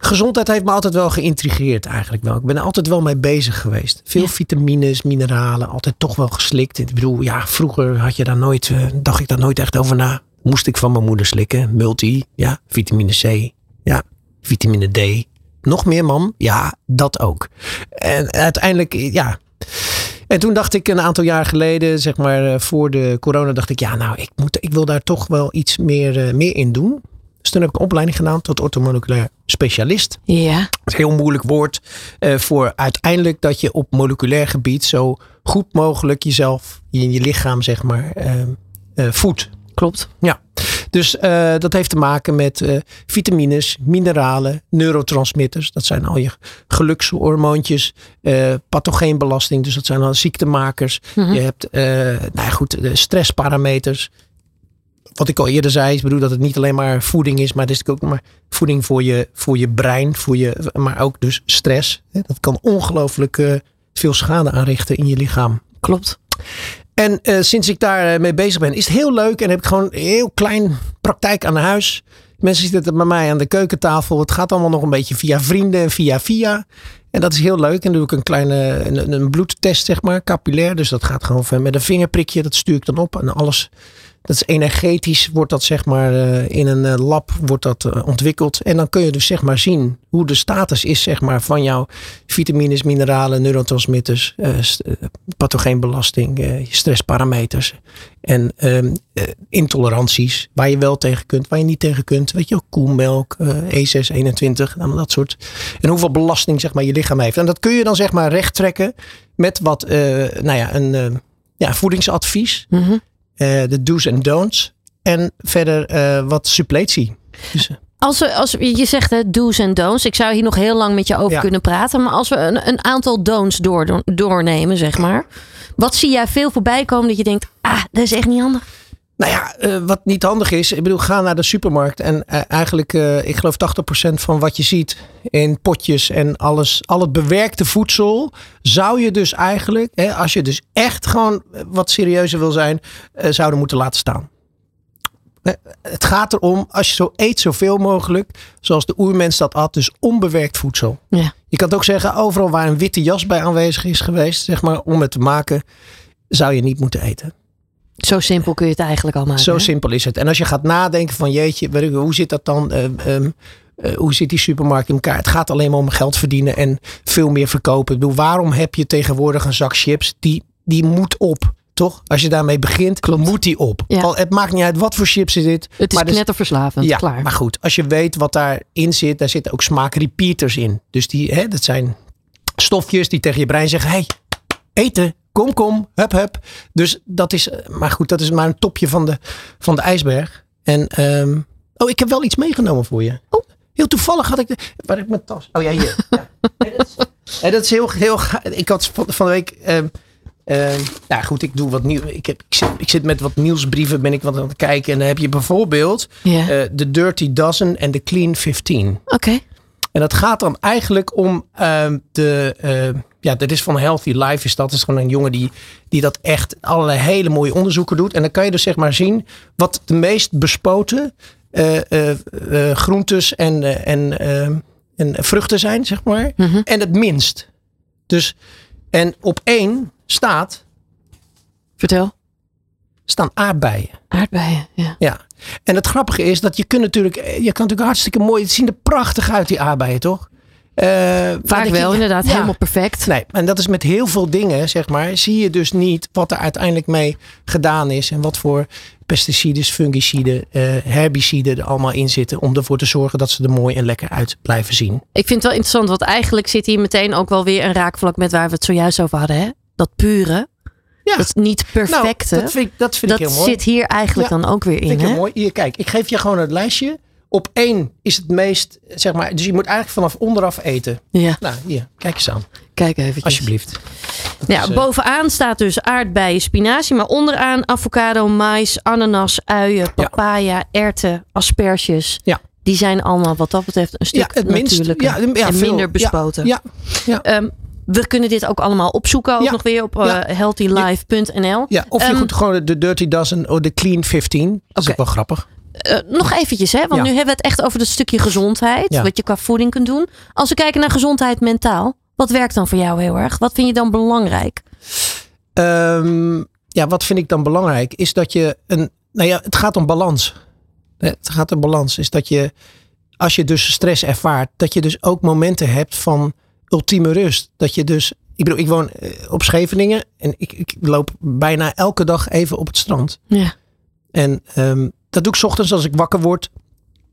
S5: Gezondheid heeft me altijd wel geïntrigeerd, eigenlijk wel. Ik ben er altijd wel mee bezig geweest. Veel
S4: Ja.
S5: vitamines, mineralen, altijd toch wel geslikt. Ik bedoel, ja, vroeger had je daar nooit, eh, dacht ik daar nooit echt over na. Moest ik van mijn moeder slikken. Multi, ja, vitamine C, ja, vitamine D. Nog meer, mam? Ja, dat ook. En uiteindelijk, ja, en toen dacht ik een aantal jaar geleden, zeg maar eh, voor de corona, dacht ik, ja, nou, ik, moet, ik wil daar toch wel iets meer, eh, meer in doen. Dus toen heb ik een opleiding gedaan tot orthomoleculair specialist.
S4: Ja.
S5: Dat is een heel moeilijk woord eh, voor uiteindelijk dat je op moleculair gebied zo goed mogelijk jezelf, in je lichaam, zeg maar, voedt.
S4: klopt.
S5: Ja, dus eh, dat heeft te maken met eh, vitamines, mineralen, neurotransmitters. Dat zijn al je gelukshormoontjes, eh pathogeenbelasting. Dus dat zijn al ziektemakers.
S4: Mhm.
S5: Je hebt, nou ja, goed, stressparameters. Wat ik al eerder zei, ik bedoel dat het niet alleen maar voeding is, maar het is natuurlijk ook maar voeding voor je, voor je brein, voor je, maar ook dus stress. Dat kan ongelooflijk veel schade aanrichten in je lichaam.
S4: Klopt.
S5: En eh, sinds ik daar eh, mee bezig ben, is het heel leuk. En heb ik gewoon een heel klein praktijk aan huis. Mensen zitten bij mij aan de keukentafel. Het gaat allemaal nog een beetje via vrienden en via via. En dat is heel leuk. En dan doe ik een kleine een, een bloedtest, zeg maar, capillair. Dus dat gaat gewoon met een vingerprikje. Dat stuur ik dan op. En alles, dat is energetisch, wordt dat zeg maar eh, in een eh, lab wordt dat eh, ontwikkeld. En dan kun je dus zeg maar zien hoe de status is zeg maar van jouw vitamines, mineralen, neurotransmitters, st- pathogeenbelasting, stressparameters en ehm, eh, intoleranties waar je wel tegen kunt, waar je niet tegen kunt. Weet je ook, koelmelk, eh E621, allemaal dat soort. En hoeveel belasting zeg maar je lichaam heeft. En dat kun je dan zeg maar recht trekken met wat, nou ja, een ja, voedingsadvies,
S4: Mhm.
S5: De do's en don'ts en verder eh, wat suppletie. Dus, eh,
S4: Als, we, als je zegt hè, do's en don'ts. Ik zou hier nog heel lang met je over
S5: Ja.
S4: kunnen praten. Maar als we een, een aantal don'ts door, doornemen, zeg maar. Wat zie jij veel voorbij komen dat je denkt, ah, dat is echt niet handig.
S5: Nou ja, eh, wat niet handig is, ik bedoel, ga naar de supermarkt en eh, eigenlijk, eh, ik geloof 80% van wat je ziet in potjes en alles, al het bewerkte voedsel, zou je dus eigenlijk, hè, als je dus echt gewoon wat serieuzer wil zijn, zouden moeten laten staan. Het gaat erom, als je zo eet zoveel mogelijk, zoals de oermens dat at, dus onbewerkt voedsel.
S4: Ja.
S5: Je kan het ook zeggen, overal waar een witte jas bij aanwezig is geweest, zeg maar, om het te maken, zou je niet moeten eten.
S4: Zo simpel kun je het eigenlijk al maken.
S5: Zo
S4: hè?
S5: simpel is het. En als je gaat nadenken van jeetje, weet ik, hoe zit dat dan? Ehm, ehm, eh, hoe zit die supermarkt in elkaar? Het gaat alleen maar om geld verdienen en veel meer verkopen. Ik bedoel, waarom heb je tegenwoordig een zak chips? Die, die moet op, toch? Als je daarmee begint, moet die op.
S4: Ja.
S5: Al, het maakt niet uit wat voor chips er zit.
S4: Het is
S5: maar er-
S4: knetterverslavend,
S5: ja,
S4: klaar.
S5: maar goed, als je weet wat daarin zit, daar zitten ook smaakrepeaters in. Dus die, hè, dat zijn stofjes die tegen je brein zeggen: hey, eten, kom, kom, hup, hup. Dus dat is, maar goed, dat is maar een topje van de, van de ijsberg. En, ehm, oh, ik heb wel iets meegenomen voor je. Oh, heel toevallig had ik, de, waar ik mijn tas? Oh ja, hier. Ja. (laughs) Dat is, dat is heel, heel, ik had van, van de week, ehm, nou goed, ik doe wat nieuw. Ik, heb, ik, zit, ik zit met wat nieuwsbrieven, ben ik wat aan het kijken. En dan heb je bijvoorbeeld eh, de Dirty Dozen en de Clean 15.
S4: Oké.
S5: En dat gaat dan eigenlijk om de. Ja, dat is van Healthy Life. Is dat is gewoon een jongen die, die dat echt allerlei hele mooie onderzoeken doet. En dan kan je dus zeg maar zien wat de meest bespoten eh, eh, eh, groentes en, en, en vruchten zijn, zeg maar.
S4: Mhm.
S5: En het minst. Dus, en op één staat,
S4: Vertel.
S5: staan aardbeien.
S4: Aardbeien, ja.
S5: Ja. En het grappige is dat je kunt natuurlijk, je kan natuurlijk hartstikke mooi, het zien er prachtig uit die aardbeien, toch? Eh,
S4: Vaak
S5: dat
S4: wel, inderdaad.
S5: Ja.
S4: Helemaal perfect.
S5: Nee, en dat is met heel veel dingen, zeg maar, zie je dus niet wat er uiteindelijk mee gedaan is en wat voor pesticiden, fungiciden, eh, herbiciden er allemaal in zitten om ervoor te zorgen dat ze er mooi en lekker uit blijven zien.
S4: Ik vind het wel interessant, want eigenlijk zit hier meteen ook wel weer een raakvlak met waar we het zojuist over hadden. Hè? Dat pure,
S5: Ja.
S4: dat niet perfecte.
S5: Nou, dat vind ik, dat vind
S4: dat
S5: ik heel mooi.
S4: zit hier eigenlijk
S5: Ja,
S4: dan ook weer
S5: vind
S4: in.
S5: ik
S4: Hè?
S5: mooi. Hier, kijk, ik geef je gewoon het lijstje. Op één is het meest, zeg maar, dus je moet eigenlijk vanaf onderaf eten.
S4: Ja,
S5: Nou, hier, kijk eens aan,
S4: kijk even.
S5: alsjeblieft.
S4: Ja,
S5: is, eh,
S4: bovenaan staat dus aardbeien, spinazie. Maar onderaan avocado, mais, ananas, uien, papaya, erwten, asperges.
S5: Ja.
S4: Die zijn allemaal wat dat betreft een stuk
S5: Ja, het minst.
S4: natuurlijker
S5: Ja, ja,
S4: en
S5: veel.
S4: minder bespoten.
S5: Ja, ja.
S4: Ehm, we kunnen dit ook allemaal opzoeken. Ook
S5: Ja.
S4: nog weer op uh,
S5: Ja.
S4: healthylife.nl.
S5: ja. Of je goed gewoon de Dirty Dozen of de Clean 15. Dat is ook wel grappig.
S4: Eh, nog eventjes, hè? want
S5: Ja.
S4: nu hebben we het echt over het stukje gezondheid.
S5: Ja.
S4: Wat je qua voeding kunt doen. Als we kijken naar gezondheid mentaal. Wat werkt dan voor jou heel erg? Wat vind je dan belangrijk?
S5: Ehm, ja, wat vind ik dan belangrijk? Is dat je een. Nou ja, het gaat om balans. Eh, Het gaat om balans. Is dat je, als je dus stress ervaart, dat je dus ook momenten hebt van ultieme rust. Dat je dus. Ik bedoel, ik woon eh, op Scheveningen en ik, ik loop bijna elke dag even op het strand.
S4: Ja.
S5: En ehm, dat doe ik 's ochtends als ik wakker word.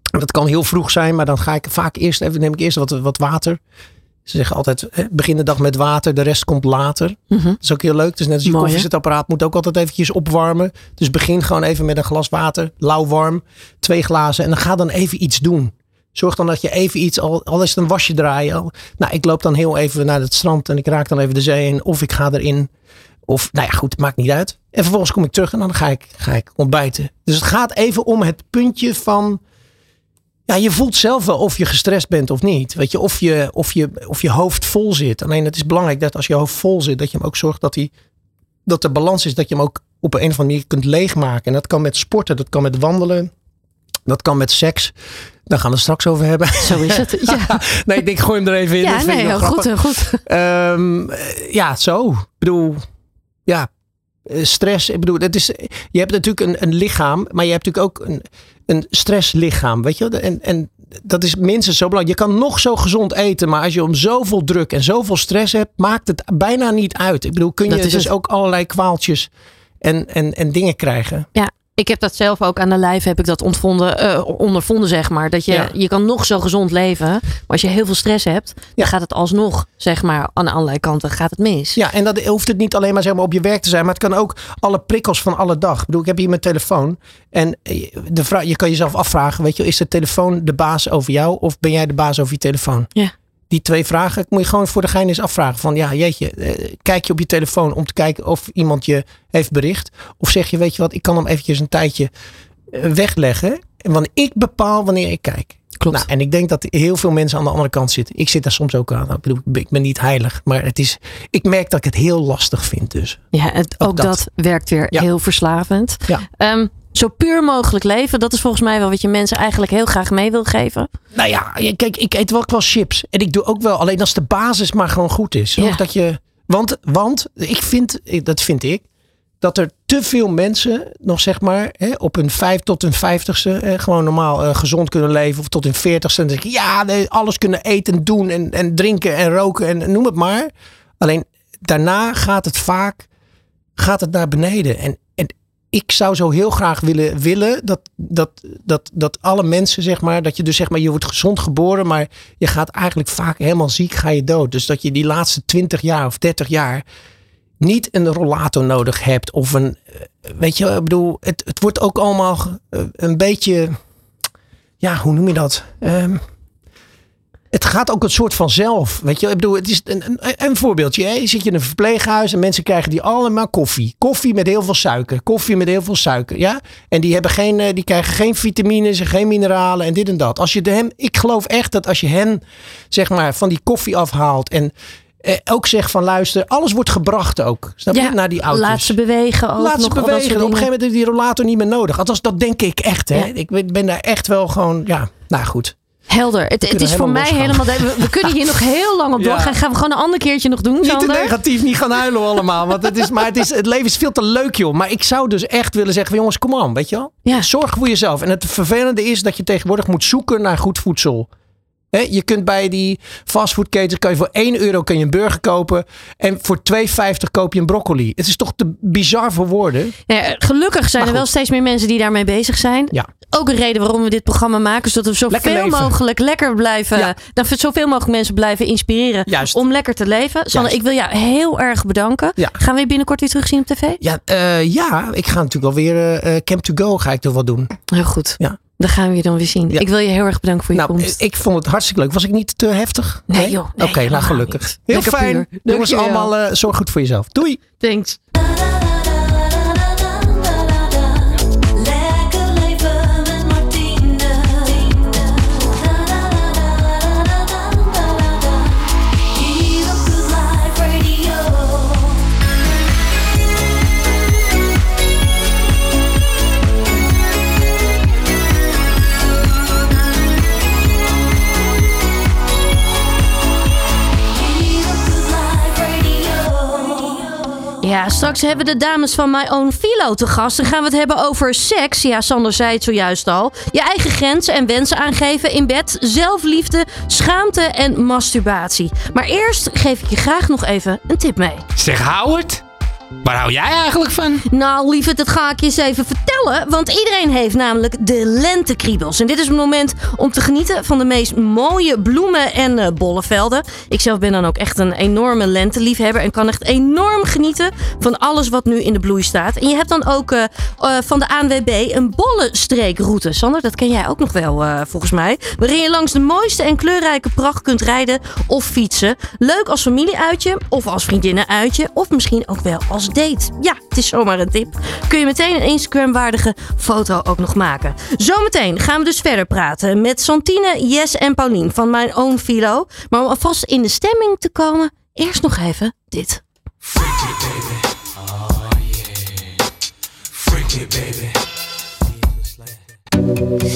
S5: Dat kan heel vroeg zijn, maar dan ga ik vaak eerst even, neem ik eerst wat, wat water. Ze zeggen altijd, hè, begin de dag met water, de rest komt later.
S4: Mhm.
S5: Dat is ook heel leuk. Dus net als je koffiezetapparaat moet ook altijd eventjes opwarmen. Dus begin gewoon even met een glas water, lauw warm, twee glazen. En dan ga dan even iets doen. Zorg dan dat je even iets, al, al is het een wasje draaien. Al, nou, ik loop dan heel even naar het strand en ik raak dan even de zee in. Of ik ga erin. Of, nou ja, goed, maakt niet uit. En vervolgens kom ik terug en dan ga ik, ga ik ontbijten. Dus het gaat even om het puntje van... Ja, je voelt zelf wel of je gestrest bent of niet. Weet je, of je, of je, of je hoofd vol zit. Alleen het is belangrijk dat als je hoofd vol zit, dat je hem ook zorgt dat, hij, dat de balans is. Dat je hem ook op een of andere manier kunt leegmaken. En dat kan met sporten, dat kan met wandelen. Dat kan met seks. Daar gaan we het straks over hebben.
S4: Zo is het. (laughs) Ja,
S5: nee, ik denk, gooi hem er even in.
S4: ja nee, heel goed, heel goed.
S5: Ehm, eh, ja, zo. Ik bedoel, ja, eh, stress. Ik bedoel, het is, je hebt natuurlijk een, een lichaam, maar je hebt natuurlijk ook een, een stresslichaam, weet je? En, en dat is minstens zo belangrijk. Je kan nog zo gezond eten, maar als je om zoveel druk en zoveel stress hebt, maakt het bijna niet uit. Ik bedoel, kun je
S4: Dat
S5: dus
S4: het.
S5: ook allerlei kwaaltjes en, en, en dingen krijgen.
S4: Ja, ik heb dat zelf ook aan de lijf heb ik dat ontvonden, eh, ondervonden, zeg maar. Dat je,
S5: Ja.
S4: je kan nog zo gezond leven. Maar als je heel veel stress hebt, dan gaat het alsnog, zeg maar, aan allerlei kanten gaat het mis.
S5: Ja, en dat hoeft het niet alleen maar, zeg maar op je werk te zijn, maar het kan ook alle prikkels van alle dag. Ik bedoel, ik heb hier mijn telefoon en eh, de vraag, je kan jezelf afvragen, weet je, is de telefoon de baas over jou of ben jij de baas over je telefoon?
S4: Ja.
S5: Die twee vragen moet je gewoon voor de gein eens afvragen. Van ja, jeetje, eh, kijk je op je telefoon om te kijken of iemand je heeft bericht? Of zeg je, weet je wat, ik kan hem eventjes een tijdje eh, wegleggen. En wanneer ik bepaal wanneer ik kijk.
S4: Klopt.
S5: Nou, en ik denk dat heel veel mensen aan de andere kant zitten. Ik zit daar soms ook aan. Ik bedoel, ik ben- niet heilig. Maar het is, ik merk dat ik het heel lastig vind dus.
S4: Ja, het, ook,
S5: Ook
S4: dat.
S5: dat.
S4: werkt weer
S5: Ja.
S4: heel verslavend.
S5: Ja.
S4: Ehm, zo puur mogelijk leven, dat is volgens mij wel wat je mensen eigenlijk heel graag mee wil geven.
S5: Nou ja, kijk, ik eet wel wel chips. En ik doe ook wel, alleen als de basis maar gewoon goed is.
S4: Ja.
S5: Dat je, want, want ik vind, dat vind ik, dat er te veel mensen nog zeg maar hè, op hun vijf tot hun vijftigste hè, gewoon normaal eh, gezond kunnen leven. Of tot hun veertigste. En ik, ja, nee, alles kunnen eten, doen en, en drinken en roken en noem het maar. Alleen daarna gaat het vaak gaat het naar beneden. En, en ik zou zo heel graag willen, willen dat, dat, dat, dat alle mensen, zeg maar, dat je dus zeg maar, je wordt gezond geboren, maar je gaat eigenlijk vaak helemaal ziek, ga je dood. Dus dat je die laatste 20 jaar of 30 jaar niet een rollator nodig hebt. Of een, eh, weet je, ik bedoel, het, het wordt ook allemaal eh, een beetje, ja, hoe noem je dat? Ehm, het gaat ook een soort van zelf. Weet je, ik bedoel, het is een, een, een voorbeeldje. Hè? Je zit je in een verpleeghuis en mensen krijgen die allemaal koffie. Koffie met heel veel suiker. Koffie met heel veel suiker. Ja? En die, hebben geen, eh, die krijgen geen vitamines en geen mineralen en dit en dat. Als je de hem, ik geloof echt dat als je hen zeg maar, van die koffie afhaalt en eh, ook zeg van luister, alles wordt gebracht ook. Snap je?
S4: Ja,
S5: Naar die auto's.
S4: Laat ze bewegen ook.
S5: Laat ze
S4: nog,
S5: bewegen. Op een gegeven moment is die rollator niet meer nodig. Althans, dat denk ik echt. Hè?
S4: Ja.
S5: Ik ben daar echt wel gewoon, ja, nou goed.
S4: Helder. Het, het is voor mij
S5: losgaan.
S4: helemaal... We, we kunnen hier nog heel lang op (laughs)
S5: Ja.
S4: doorgaan. Gaan we gewoon een ander keertje nog doen,
S5: Niet te negatief, niet gaan huilen allemaal. Want het, is, maar het, is, het leven is veel te leuk, joh. Maar ik zou dus echt willen zeggen, jongens, kom aan, weet je wel?
S4: Ja.
S5: Zorg voor jezelf. En het vervelende is dat je tegenwoordig moet zoeken naar goed voedsel. Je kunt bij die fastfoodketens kan je voor 1 euro kun je een burger kopen. En voor 2,50 koop je een broccoli. Het is toch te bizar voor woorden.
S4: Ja, gelukkig zijn er wel steeds meer mensen die daarmee bezig zijn.
S5: Ja.
S4: Ook een reden waarom we dit programma maken. Zodat we zoveel mogelijk lekker blijven.
S5: Ja.
S4: Dat we zoveel mogelijk mensen blijven inspireren.
S5: Juist.
S4: Om lekker te leven.
S5: Juist.
S4: ik wil jou heel erg bedanken.
S5: Ja.
S4: Gaan we je binnenkort weer terugzien op tv?
S5: Ja, eh, ja ik ga natuurlijk alweer eh, eh, Camp to Go ga ik toch wel doen.
S4: Heel goed.
S5: Ja.
S4: Dan gaan we je dan weer zien.
S5: Ja.
S4: Ik wil je heel erg bedanken voor je
S5: Nou,
S4: komst.
S5: ik vond het hartstikke leuk. Was ik niet te heftig?
S4: Nee, joh. Nee,
S5: Oké, nou gelukkig. Heel
S4: Lekker
S5: fijn. Jongens, allemaal eh, zorg goed voor jezelf. Doei.
S4: Thanks. Ja, straks hebben de dames van My Own Philo te gast. Dan gaan we het hebben over seks. Ja, Sander zei het zojuist al. Je eigen grenzen en wensen aangeven in bed. Zelfliefde, schaamte en masturbatie. Maar eerst geef ik je graag nog even een tip mee.
S6: Zeg Howard, waar hou jij eigenlijk van?
S4: Nou, lieverd, dat ga ik je eens even vertellen. Want iedereen heeft namelijk de lentekriebels. En dit is het moment om te genieten van de meest mooie bloemen en eh, bollenvelden. Ik zelf ben dan ook echt een enorme lenteliefhebber. En kan echt enorm genieten van alles wat nu in de bloei staat. En je hebt dan ook eh, eh, van de ANWB een bollenstreekroute. Sander, dat ken jij ook nog wel volgens mij. Waarin je langs de mooiste en kleurrijke pracht kunt rijden of fietsen. Leuk als familieuitje of als vriendinnenuitje. Of misschien ook wel als date. Ja, het is zomaar een tip. Kun je meteen een Instagram-waardige foto ook nog maken. Zometeen gaan we dus verder praten met Santine, Jess en Paulien van mijn Own Philo. Maar om alvast in de stemming te komen, eerst nog even dit.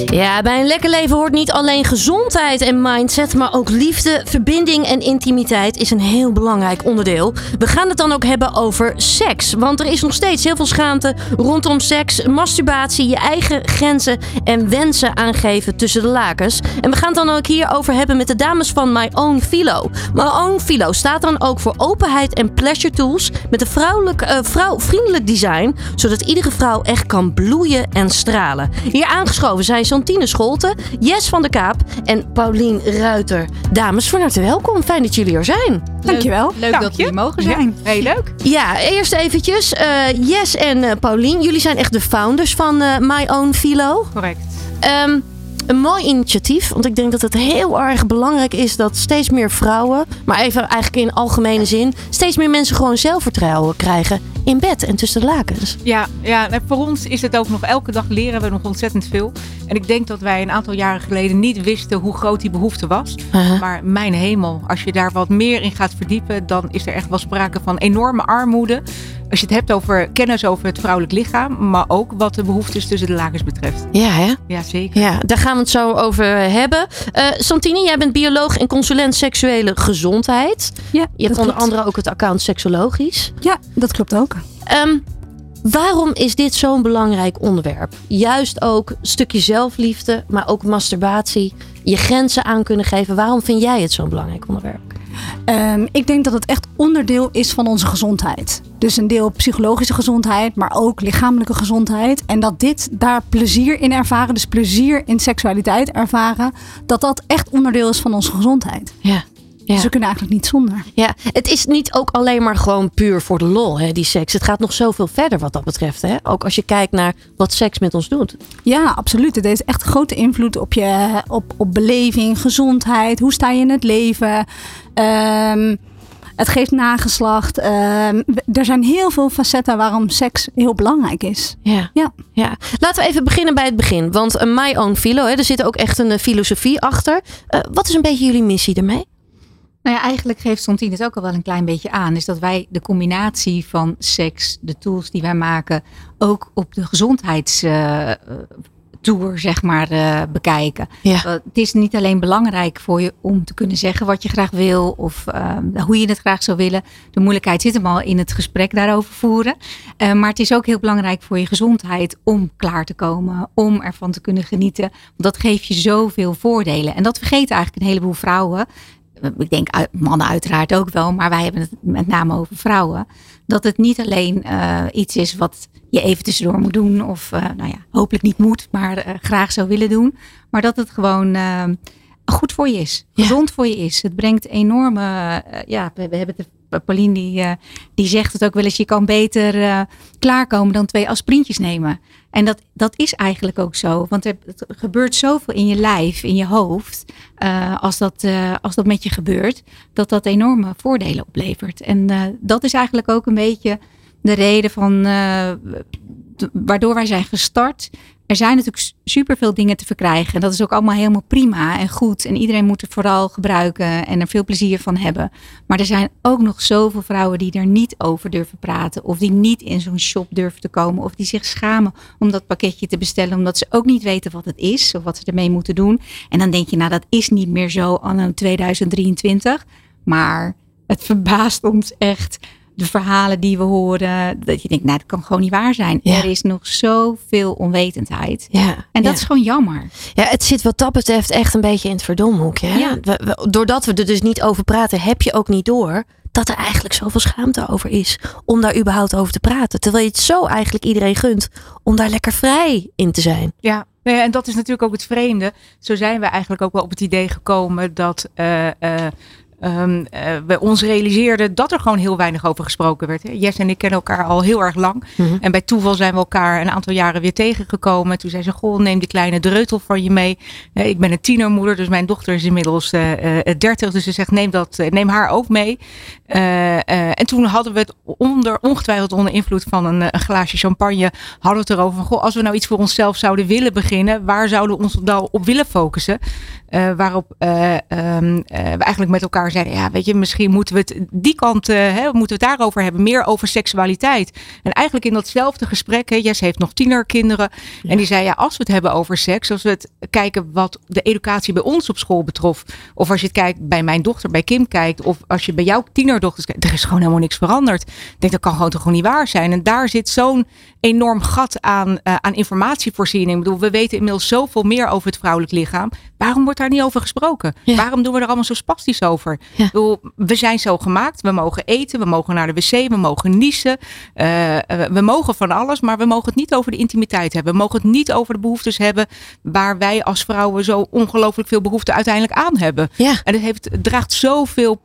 S4: Ja, bij een lekker leven hoort niet alleen gezondheid en mindset, maar ook liefde, verbinding en intimiteit is een heel belangrijk onderdeel. We gaan het dan ook hebben over seks, want er is nog steeds heel veel schaamte rondom seks, masturbatie, je eigen grenzen en wensen aangeven tussen de lakens. En we gaan het dan ook hierover hebben met de dames van My Own Philo. My Own Philo staat dan ook voor openheid en pleasure tools met een vrouwelijk, eh, vrouwvriendelijk design, zodat iedere vrouw echt kan bloeien en stralen. Hier aangeschoven zijn Santine Scholten, Jes van der Kaap en Paulien Ruiter. Dames, van harte welkom. Fijn dat jullie er zijn.
S7: Dankjewel.
S8: Leuk
S7: Dank
S8: dat hier mogen zijn. Heel leuk.
S4: Ja, eerst eventjes. eh Jes en eh, Paulien, jullie zijn echt de founders van eh, My Own Philo.
S8: Correct.
S4: Ehm, een mooi initiatief, want ik denk dat het heel erg belangrijk is dat steeds meer vrouwen, maar even eigenlijk in algemene zin, steeds meer mensen gewoon zelfvertrouwen krijgen in bed en tussen de lakens.
S8: Ja, ja, en voor ons is het ook nog elke dag leren we nog ontzettend veel. En ik denk dat wij een aantal jaren geleden niet wisten hoe groot die behoefte was. Maar mijn hemel, als je daar wat meer in gaat verdiepen, dan is er echt wel sprake van enorme armoede. Als je het hebt over kennis over het vrouwelijk lichaam, maar ook wat de behoeftes tussen de lakens betreft.
S4: Ja, hè?
S8: Ja, zeker.
S4: Ja, daar gaan we het zo over hebben. Eh Santine, jij bent bioloog en consulent seksuele gezondheid.
S7: Ja,
S4: Je hebt onder andere ook het account Seksologisch.
S7: Ja, dat klopt ook.
S4: Ehm, waarom is dit zo'n belangrijk onderwerp? Juist ook een stukje zelfliefde, maar ook masturbatie. Je grenzen aan kunnen geven. Waarom vind jij het zo'n belangrijk onderwerp?
S7: Ehm, ik denk dat het echt onderdeel is van onze gezondheid. Dus een deel psychologische gezondheid, maar ook lichamelijke gezondheid. En dat dit daar plezier in ervaren, dus plezier in seksualiteit ervaren, dat dat echt onderdeel is van onze gezondheid.
S4: Ja. Ja.
S7: Dus we kunnen eigenlijk niet zonder.
S4: ja, het is niet ook alleen maar gewoon puur voor de lol, hè, die seks. Het gaat nog zoveel verder wat dat betreft. Hè? Ook als je kijkt naar wat seks met ons doet.
S7: Ja, absoluut. Het heeft echt grote invloed op je op, op beleving, gezondheid. Hoe sta je in het leven? Ehm, het geeft nageslacht. Ehm, er zijn heel veel facetten waarom seks heel belangrijk is.
S4: Ja.
S7: Ja.
S4: ja. Laten we even beginnen bij het begin. Want eh, My Own Philo, hè, er zit ook echt een eh, filosofie achter. Eh, wat is een beetje jullie missie ermee?
S9: Nou ja, eigenlijk geeft Santine het ook al wel een klein beetje aan. Is dat wij de combinatie van seks, de tools die wij maken, ook op de gezondheidstour, zeg maar, eh, bekijken.
S4: Ja.
S9: Uh, het is niet alleen belangrijk voor je om te kunnen zeggen wat je graag wil of uh, hoe je het graag zou willen. De moeilijkheid zit hem al in het gesprek daarover voeren. Uh, maar het is ook heel belangrijk voor je gezondheid om klaar te komen, om ervan te kunnen genieten. Want dat geeft je zoveel voordelen. En dat vergeten eigenlijk een heleboel vrouwen ik denk mannen uiteraard ook wel, maar wij hebben het met name over vrouwen. Dat het niet alleen uh, iets is wat je even tussendoor moet doen, of uh, nou ja, hopelijk niet moet, maar uh, graag zou willen doen. Maar dat het gewoon goed voor je is, ja. gezond voor je is. Het brengt enorme, ja, we, we hebben het Pauline die, uh, die zegt het ook wel eens, je kan beter uh, klaarkomen dan twee aspirintjes nemen. En dat, dat is eigenlijk ook zo, want er, gebeurt zoveel in je lijf, in je hoofd, uh, als, dat, als dat met je gebeurt, dat dat enorme voordelen oplevert. En dat is eigenlijk ook een beetje de reden van, waardoor wij zijn gestart er zijn natuurlijk superveel dingen te verkrijgen. En dat is ook allemaal helemaal prima en goed. En iedereen moet het vooral gebruiken en er veel plezier van hebben. Maar er zijn ook nog zoveel vrouwen die er niet over durven praten. Of die niet in zo'n shop durven te komen. Of die zich schamen om dat pakketje te bestellen. Omdat ze ook niet weten wat het is of wat ze ermee moeten doen. En dan denk je, nou dat is niet meer zo anno 2023. Maar het verbaast ons echt de verhalen die we horen. Dat je denkt, nou, dat kan gewoon niet waar zijn. Ja. Er is nog zoveel onwetendheid.
S4: Ja,
S9: en dat
S4: ja.
S9: is gewoon jammer.
S4: Ja, het zit wat dat betreft echt een beetje in het verdomhoekje. Hè?
S9: Ja.
S4: We, we, doordat we er dus niet over praten, heb je ook niet door dat er eigenlijk zoveel schaamte over is. Om daar überhaupt over te praten. Terwijl je het zo eigenlijk iedereen gunt om daar lekker vrij in te zijn.
S9: Ja, en dat is natuurlijk ook het vreemde. Zo zijn we eigenlijk ook wel op het idee gekomen dat. Uh, uh, Um, we ons realiseerden dat er gewoon heel weinig over gesproken werd. Hè. Jess en ik kennen elkaar al heel erg lang.
S4: Mhm.
S9: En bij toeval zijn we elkaar een aantal jaren weer tegengekomen. Toen zei ze, goh, neem die kleine dreutel van je mee. Ik ben een tienermoeder, dus mijn dochter is inmiddels uh, 30. Dus ze zegt, neem, dat, neem haar ook mee. En toen hadden we het onder, ongetwijfeld onder invloed van een, een, glaasje champagne... hadden we het erover van, goh, als we nou iets voor onszelf zouden willen beginnen... waar zouden we ons dan op willen focussen? waarop um, we eigenlijk met elkaar zeiden, ja, weet je, misschien moeten we het die kant, uh, hè, moeten we het daarover hebben, meer over seksualiteit. En eigenlijk in datzelfde gesprek, hè, Jess heeft nog tienerkinderen, ja. en die zei, ja, als we het hebben over seks, als we het kijken wat de educatie bij ons op school betrof, of als je het kijkt bij mijn dochter, bij Kim kijkt, of als je bij jouw tienerdochters kijkt, er is gewoon helemaal niks veranderd. Ik denk, dat kan gewoon toch gewoon niet waar zijn. En daar zit zo'n enorm gat aan, uh, aan informatievoorziening. Ik bedoel, we weten inmiddels zoveel meer over het vrouwelijk lichaam. Waarom wordt daar niet over gesproken? Ja. Waarom doen we er allemaal zo spastisch over? Ja. Bedoel, we zijn zo gemaakt. We mogen eten, we mogen naar de wc, we mogen niezen. Uh, we mogen van alles, maar we mogen het niet over de intimiteit hebben. We mogen het niet over de behoeftes hebben waar wij als vrouwen zo ongelooflijk veel behoefte uiteindelijk aan hebben.
S4: Ja.
S9: En het, heeft, het draagt zoveel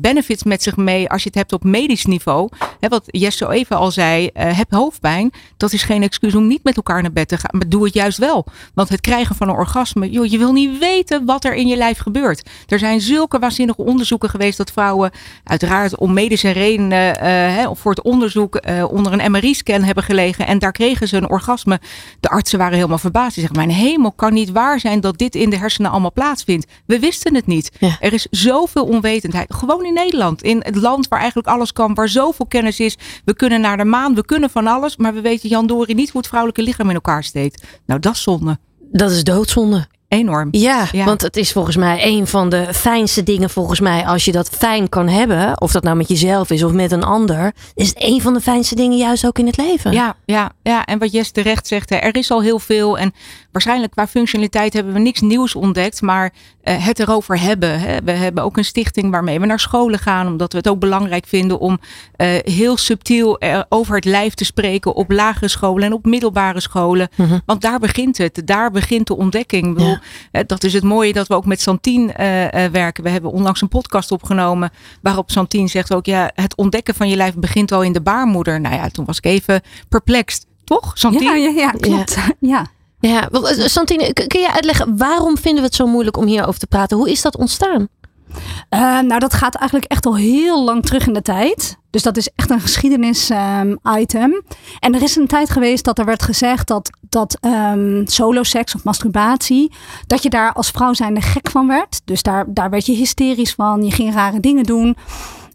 S9: benefits met zich mee als je het hebt op medisch niveau. Wat Jess zo even al zei, uh, heb hoofdpijn. Dat is geen excuus om niet met elkaar naar bed te gaan. Maar doe het juist wel. Want het krijgen van een orgasme, joh, je wil niet weten wat er in je lijf gebeurt. Er zijn zulke waanzinnige onderzoeken geweest dat vrouwen uiteraard om medische redenen uh, voor het onderzoek uh, onder een MRI-scan hebben gelegen. En daar kregen ze een orgasme. De artsen waren helemaal verbaasd. Die zeggen, mijn hemel kan niet waar zijn dat dit in de hersenen allemaal plaatsvindt. We wisten het niet.
S4: Ja.
S9: Er is zoveel onwetendheid. Gewoon in Nederland. In het land waar eigenlijk alles kan. Waar zoveel kennis is. We kunnen naar de maan. We kunnen van alles. Maar we weten Jan Dori niet hoe het vrouwelijke lichaam in elkaar steekt. Nou, dat is zonde.
S4: Dat is doodzonde.
S9: Enorm.
S4: Ja, ja, want het is volgens mij een van de fijnste dingen volgens mij. Als je dat fijn kan hebben. Of dat nou met jezelf is of met een ander. Is het een van de fijnste dingen juist ook in het leven.
S9: Ja, ja, ja. en wat Jess terecht zegt. Er is al heel veel. En waarschijnlijk qua functionaliteit hebben we niks nieuws ontdekt. Maar uh, het erover hebben. Hè. We hebben ook een stichting waarmee we naar scholen gaan. Omdat we het ook belangrijk vinden om uh, heel subtiel uh, over het lijf te spreken. Op lagere scholen en op middelbare scholen.
S4: Mhm.
S9: Want daar begint het. Daar begint de ontdekking. Ik bedoel, ja. dat is het mooie dat we ook met Santien werken. We hebben onlangs een podcast opgenomen. Waarop Santien zegt ook. Ja, het ontdekken van je lijf begint al in de baarmoeder. Nou ja, toen was ik even perplext. Toch, Santien?
S7: Ja, ja, ja klopt. (laughs) ja. ja.
S4: Ja, Santine, kun je uitleggen waarom vinden we het zo moeilijk om hierover te praten? Hoe is dat ontstaan?
S7: Uh, nou, dat gaat eigenlijk echt al heel lang terug in de tijd. Dus dat is echt een geschiedenis-item. en er is een tijd geweest dat er werd gezegd dat, dat ehm soloseks of masturbatie, dat je daar als vrouw zijnde gek van werd. Dus daar, daar werd je hysterisch van, je ging rare dingen doen.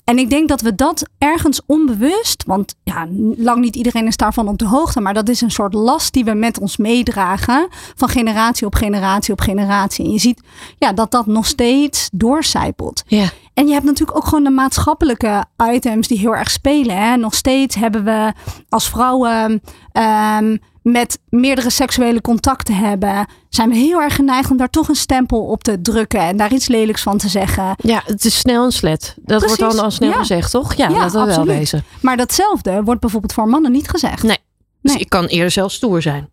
S7: En ik denk dat we dat ergens onbewust, want ja, lang niet iedereen is daarvan op de hoogte, maar dat is een soort last die we met ons meedragen van generatie op generatie op generatie. En je ziet ja, dat dat nog steeds doorcijpelt.
S4: Ja.
S7: En je hebt natuurlijk ook gewoon de maatschappelijke items die heel erg spelen. Hè? Nog steeds hebben we als vrouwen ehm, met meerdere seksuele contacten hebben, zijn we heel erg geneigd om daar toch een stempel op te drukken en daar iets lelijks van te zeggen.
S4: Ja, het is snel en slet. Dat
S7: Precies,
S4: wordt dan al snel
S7: ja.
S4: gezegd, toch? Ja,
S7: Ja,
S4: dat wil wel wezen.
S7: Maar datzelfde wordt bijvoorbeeld voor mannen niet gezegd.
S4: Nee. Dus
S7: Nee.
S4: ik kan eerder zelfs stoer zijn.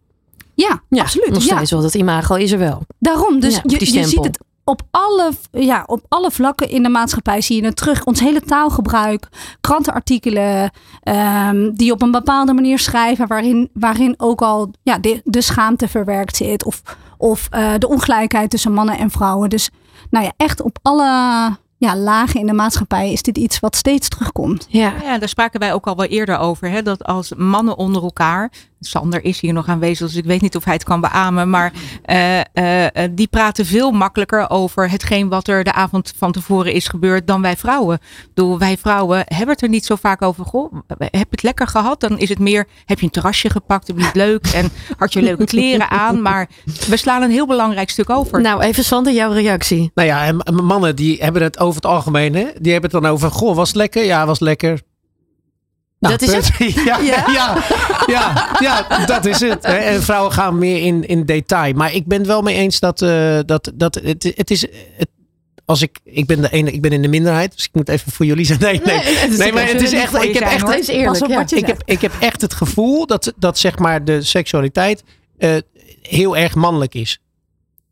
S7: Ja,
S4: Ja,
S7: absoluut.
S4: Nog
S7: ja.
S4: steeds wel. Dat imago is er wel.
S7: Daarom, dus je, je ziet het op alle, ja, op alle vlakken in de maatschappij zie je het terug. Ons hele taalgebruik, krantenartikelen ehm, die op een bepaalde manier schrijven, waarin, waarin ook al ja, de, de schaamte verwerkt zit. Of, of eh, de ongelijkheid tussen mannen en vrouwen. Dus nou ja, echt op alle ja, lagen in de maatschappij is dit iets wat steeds terugkomt.
S4: Ja.
S9: Ja, daar spraken wij ook al wel eerder over. Hè, dat als mannen onder elkaar. Sander is hier nog aanwezig, dus ik weet niet of hij het kan beamen. Maar eh, eh, eh, die praten veel makkelijker over hetgeen wat er de avond van tevoren is gebeurd dan wij vrouwen. Ik bedoel, wij vrouwen hebben het er niet zo vaak over. Goh, heb je het lekker gehad? Dan is het meer, heb je een terrasje gepakt? Heb je het leuk? En had je leuke kleren aan? Maar we slaan een heel belangrijk stuk over.
S4: Nou, even Sander, jouw reactie.
S5: Nou ja, en en mannen die hebben het over het algemeen. Hè? Die hebben het dan over, goh, was het lekker? Ja, was lekker. Nou,
S4: Dat is
S5: punt. (laughs) Ja, ja? Ja, ja, dat is het. En vrouwen gaan meer in, in detail. Maar ik ben het wel mee eens dat, eh, dat, dat het, het is... Het, als ik, ik ben de ene, ik ben in de minderheid, dus ik moet even voor jullie zijn. Nee, nee,
S4: het is
S5: nee, maar het is echt, ik heb echt,
S9: hoor.
S4: Het is eerlijk,
S7: op
S4: ja.
S5: ik heb, ik heb echt het gevoel dat, dat zeg maar de seksualiteit eh, heel erg mannelijk is.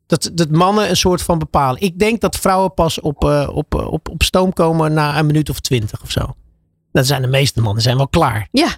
S5: Dat, dat mannen een soort van bepalen. Ik denk dat vrouwen pas op, eh, op, op, op stoom komen na een minuut of twintig of zo. Dat zijn de meeste mannen, zijn wel klaar.
S4: Ja,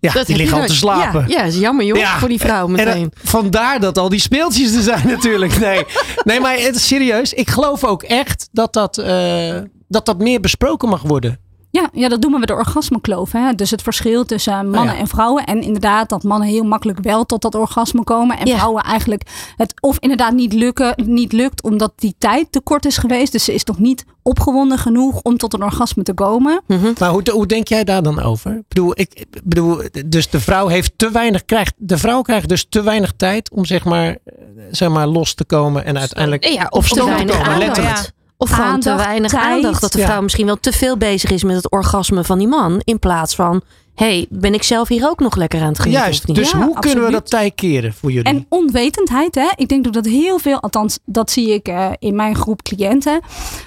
S5: Ja,
S4: dat
S5: die liggen al te slapen.
S4: Ja, ja, is jammer joh,
S5: Ja.
S4: voor die vrouw
S5: En
S4: meteen.
S5: dan- vandaar dat al die speeltjes er zijn (laughs) natuurlijk. Nee, nee maar het is serieus. Ik geloof ook echt dat dat, eh, dat dat meer besproken mag worden.
S7: Ja, ja, dat doen we met de orgasmekloof. Hè? Dus het verschil tussen mannen
S5: Oh ja.
S7: en vrouwen. En inderdaad dat mannen heel makkelijk wel tot dat orgasme komen. En
S4: Ja.
S7: vrouwen eigenlijk het of inderdaad niet, lukken, niet lukt omdat die tijd te kort is geweest. Dus ze is nog niet opgewonden genoeg om tot een orgasme te komen.
S5: Maar hoe, hoe denk jij daar dan over? Ik bedoel, ik, bedoel, dus de vrouw heeft te weinig, krijgt, de vrouw krijgt dus te weinig tijd om zeg maar, eh, zeg maar los te komen en uiteindelijk
S4: Ja,
S5: op
S4: of te
S5: komen.
S4: aandacht.
S5: Letterlijk.
S4: Of gewoon te weinig
S7: tijd.
S4: aandacht. Dat de
S5: Ja.
S4: vrouw misschien wel te veel bezig is met het orgasme van die man. In plaats van, hey, ben ik zelf hier ook nog lekker aan het genieten?
S5: Juist, dus
S7: Ja,
S5: hoe kunnen we dat tij keren voor jullie?
S7: En onwetendheid, hè? ik denk dat heel veel, althans dat zie ik eh, in mijn groep cliënten,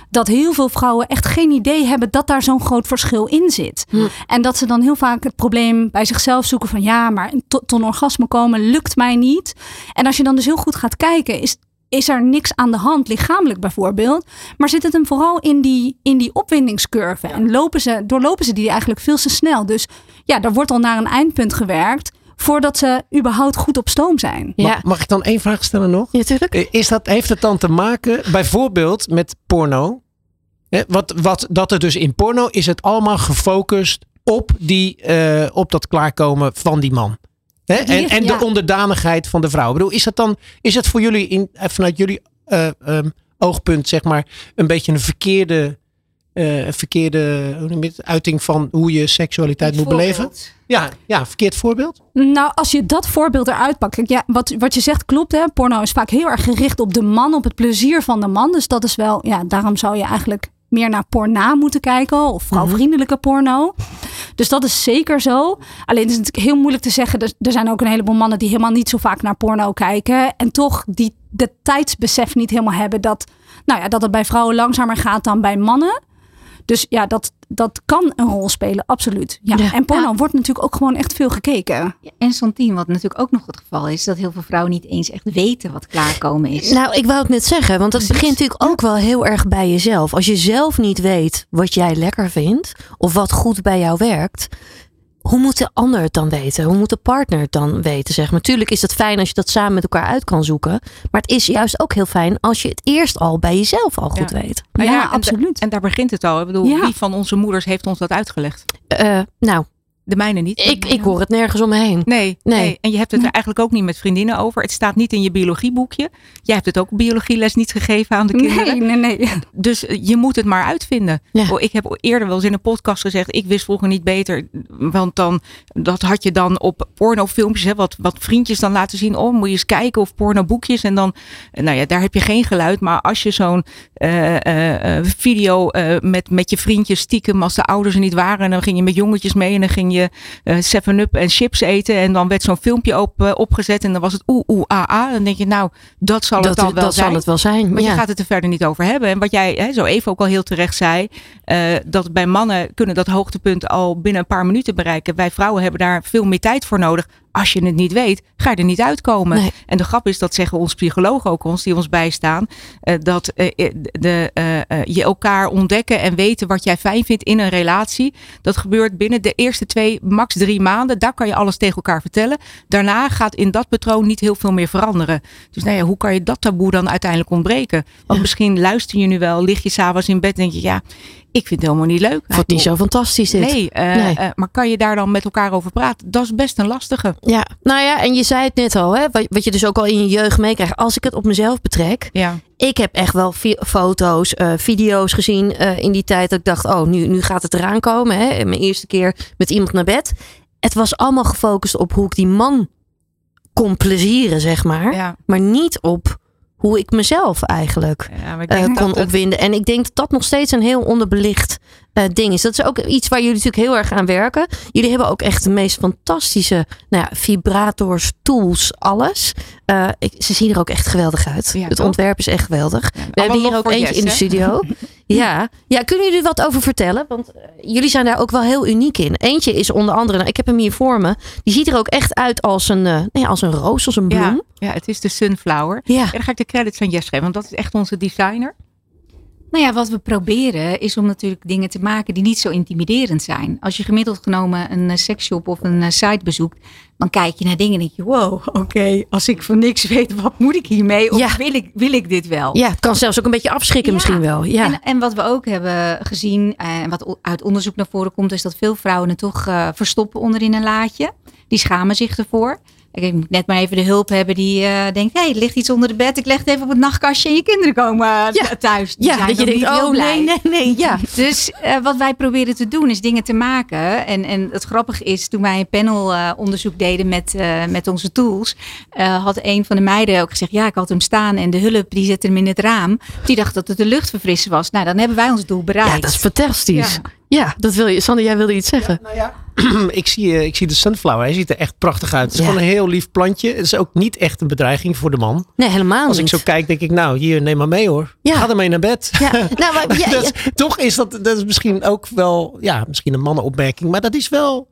S7: dat heel veel vrouwen echt geen idee hebben dat daar zo'n groot verschil in zit.
S4: Hm.
S7: En dat ze dan heel vaak het probleem bij zichzelf zoeken van ja, maar tot, tot een orgasme komen lukt mij niet. En als je dan dus heel goed gaat kijken, is, is er niks aan de hand, lichamelijk bijvoorbeeld. Maar zit het hem vooral in die, in die opwindingscurve. En lopen ze, doorlopen ze die eigenlijk veel te snel. Dus ja, er wordt al naar een eindpunt gewerkt voordat ze überhaupt goed op stoom zijn.
S4: Ja,
S5: Mag, mag ik dan één vraag stellen nog?
S4: ja, tuurlijk.
S5: Eh, Is dat, heeft het dan te maken bijvoorbeeld met porno? Hè, Wat, wat, dat er dus in porno is het allemaal gefocust op, die, eh, op dat klaarkomen van die man. Hè? En, en de onderdanigheid van de vrouw. Ik bedoel, is dat dan, is het voor jullie in, eh, vanuit jullie eh, ehm, oogpunt, zeg maar, een beetje een verkeerde, eh, verkeerde het, uiting van hoe je seksualiteit moet beleven? Ja, ja, verkeerd voorbeeld.
S7: Nou, als je dat voorbeeld eruit pakt. Kijk, ja, wat, wat je zegt klopt. Hè? Porno is vaak heel erg gericht op de man, op het plezier van de man. Dus dat is wel, ja, daarom zou je eigenlijk meer naar porna moeten kijken. Of vrouwvriendelijke porno. Dus dat is zeker zo. Alleen is het natuurlijk heel moeilijk te zeggen. Er, er zijn ook een heleboel mannen die helemaal niet zo vaak naar porno kijken. En toch die de tijdsbesef niet helemaal hebben dat, nou ja, dat het bij vrouwen langzamer gaat dan bij mannen. Dus ja, dat, dat kan een rol spelen, absoluut. Ja.
S4: Ja.
S7: En porno
S8: Ja.
S7: wordt natuurlijk ook gewoon echt veel gekeken.
S8: Ja, En Santien, wat natuurlijk ook nog het geval is, dat heel veel vrouwen niet eens echt weten wat klaarkomen is.
S4: Nou, ik wou het net zeggen, want dat begint natuurlijk ook wel heel erg bij jezelf. Als je zelf niet weet wat jij lekker vindt of wat goed bij jou werkt, hoe moet de ander het dan weten? Hoe moet de partner het dan weten? Zeg maar. Natuurlijk is het fijn als je dat samen met elkaar uit kan zoeken. Maar het is juist ook heel fijn als je het eerst al bij jezelf al goed
S9: Ja.
S4: weet.
S7: Ja,
S9: en da-
S7: absoluut.
S9: En daar begint het al. Ik bedoel,
S7: Ja.
S9: wie van onze moeders heeft ons dat uitgelegd?
S4: Eh, nou,
S9: De mijne niet.
S4: ik, ik hoor het nergens om me heen.
S9: Nee,
S4: Nee.
S9: nee. En je hebt het er eigenlijk ook niet met vriendinnen over. Het staat niet in je biologieboekje. Jij hebt het ook biologieles niet gegeven aan de kinderen.
S7: Nee, nee, nee.
S9: Dus eh, je moet het maar uitvinden.
S4: Ja.
S9: Oh, Ik heb eerder wel eens in een podcast gezegd, ik wist vroeger niet beter. Want dan, dat had je dan op pornofilmpjes, hè, wat, wat vriendjes dan laten zien. Oh, moet je eens kijken of pornoboekjes. En dan, eh, nou ja, daar heb je geen geluid. Maar als je zo'n eh, video met, met je vriendjes stiekem, als de ouders er niet waren. En dan ging je met jongetjes mee en dan ging je eh 7-up en chips eten. En dan werd zo'n filmpje op, eh, opgezet en dan was het oeh, oeh, ah, ah. Dan denk je, nou, dat zal het dan wel
S4: dat
S9: zijn.
S4: zal het wel zijn.
S9: Maar
S4: ja.
S9: je gaat het er verder niet over hebben. En wat jij hè, zo even ook al heel terecht zei, eh, dat bij mannen kunnen dat hoogtepunt al binnen een paar minuten bereiken. Wij vrouwen hebben daar veel meer tijd voor nodig. Als je het niet weet, ga je er niet uitkomen.
S4: Nee.
S9: En de grap is, dat zeggen ons psychologen ook ons, die ons bijstaan, eh, dat eh, eh, de, je elkaar ontdekken en weten wat jij fijn vindt in een relatie. Dat gebeurt binnen de eerste twee, max drie maanden. Daar kan je alles tegen elkaar vertellen. Daarna gaat in dat patroon niet heel veel meer veranderen. Dus nou ja, hoe kan je dat taboe dan uiteindelijk ontbreken? Want misschien luister je nu wel, lig je s'avonds in bed en denk je, ja, ik vind het helemaal niet leuk.
S4: Wat niet zo fantastisch dit.
S9: Nee, eh,
S4: Nee.
S9: eh, maar kan je daar dan met elkaar over praten? Dat is best een lastige.
S4: Ja, nou ja, en je zei het net al, hè, wat, wat je dus ook al in je jeugd meekrijgt. Als ik het op mezelf betrek,
S9: Ja.
S4: ik heb echt wel foto's, eh, video's gezien in die tijd dat ik dacht, oh, nu, nu gaat het eraan komen. Hè? Mijn eerste keer met iemand naar bed. Het was allemaal gefocust op hoe ik die man kon plezieren, zeg maar.
S9: Ja.
S4: Maar niet op hoe ik mezelf eigenlijk
S9: Ja, ik
S4: eh, kon
S9: het-
S4: opwinden. En ik denk dat dat nog steeds een heel onderbelicht eh, ding is. Dat is ook iets waar jullie natuurlijk heel erg aan werken. Jullie hebben ook echt de meest fantastische nou ja, vibrators, tools, alles. Eh, ik, ze zien er ook echt geweldig uit.
S9: Ja,
S4: het ontwerp is echt geweldig. We hebben hier ook eentje in de studio. (laughs) ja. ja, kunnen jullie wat over vertellen? Want eh, jullie zijn daar ook wel heel uniek in. Eentje is onder andere, nou, ik heb hem hier voor me. Die ziet er ook echt uit als een, eh, nou ja, als een roos, als een bloem.
S9: Ja, ja, het is de Sunflower.
S4: Ja.
S9: En dan ga ik de credits aan Jess geven, want dat is echt onze designer.
S8: Nou ja, wat we proberen is om natuurlijk dingen te maken die niet zo intimiderend zijn. Als je gemiddeld genomen een eh, seksshop of een eh, site bezoekt, dan kijk je naar dingen en denk je, wow, oké, als ik van niks weet, wat moet ik hiermee? Of
S4: Ja.
S8: wil, ik, wil ik dit wel?
S4: Ja, het kan zelfs ook een beetje afschrikken
S8: Ja.
S4: misschien wel. Ja.
S8: En, en wat we ook hebben gezien, eh, en wat uit onderzoek naar voren komt, is dat veel vrouwen het toch verstoppen onderin een laadje. Die schamen zich ervoor. Ik moet net maar even de hulp hebben die eh, denkt, hé, hey, er ligt iets onder de bed, ik leg het even op het nachtkastje en je kinderen komen eh,
S4: Ja.
S8: thuis. Die
S4: ja,
S8: zijn
S4: dat je denkt, oh
S8: blij.
S4: nee, nee, nee. Ja. (laughs)
S8: Dus eh, wat wij proberen te doen is dingen te maken. En, en het grappige is, toen wij een panelonderzoek deden met, met onze tools, had een van de meiden ook gezegd, ja, ik had hem staan en de hulp die zette hem in het raam. Die dacht dat het de luchtverfrisser was. Nou, dan hebben wij ons doel bereikt.
S4: Ja, dat is fantastisch.
S8: Ja.
S4: Ja, dat wil je. Sander, jij wilde iets zeggen.
S5: Nou ja, (clears throat) ik zie, eh, ik zie de sunflower. Hij ziet er echt prachtig uit. Het is
S4: Ja.
S5: gewoon een heel lief plantje. Het is ook niet echt een bedreiging voor de man.
S4: Nee, helemaal
S5: Als ik
S4: niet.
S5: zo kijk, denk ik, nou, hier, neem maar mee hoor.
S4: Ja.
S5: Ga ermee naar bed.
S4: Ja, nou, (laughs) maar, ja,
S5: dat, is- toch is dat, dat is misschien ook wel, ja, misschien een mannenopmerking. Maar dat is wel,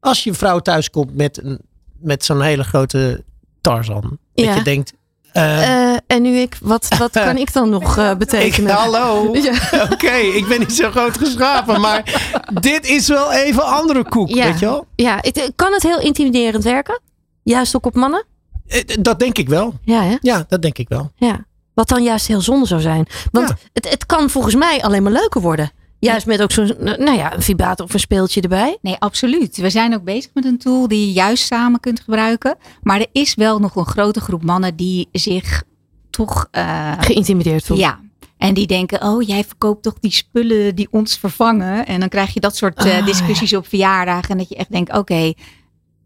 S5: als je vrouw thuis komt met, een, met zo'n hele grote Tarzan. Dat je denkt, eh,
S4: Eh, en nu ik, wat, wat (laughs) kan ik dan nog eh,
S5: ik,
S4: betekenen?
S5: hallo. (laughs)
S4: Ja. (laughs)
S5: Oké, ik ben niet zo groot geschapen. Maar dit is wel even andere koek,
S4: Ja.
S5: weet je wel?
S4: Ja, het, kan het heel intimiderend werken? Juist ook op mannen?
S5: Eh, Dat denk ik wel.
S4: Ja, hè?
S5: Ja, dat denk ik wel.
S4: Ja. Wat dan juist heel zonde zou zijn. Want
S5: Ja.
S4: het, het kan volgens mij alleen maar leuker worden. Juist met ook zo'n, nou ja, een vibrator of een speeltje erbij.
S8: Nee, absoluut. We zijn ook bezig met een tool die je juist samen kunt gebruiken. Maar er is wel nog een grote groep mannen die zich toch... eh,
S4: Geïntimideerd voelt.
S8: Ja. En die denken, oh, jij verkoopt toch die spullen die ons vervangen. En dan krijg je dat soort eh,
S4: Ah,
S8: discussies op verjaardagen. En dat je echt denkt, oké,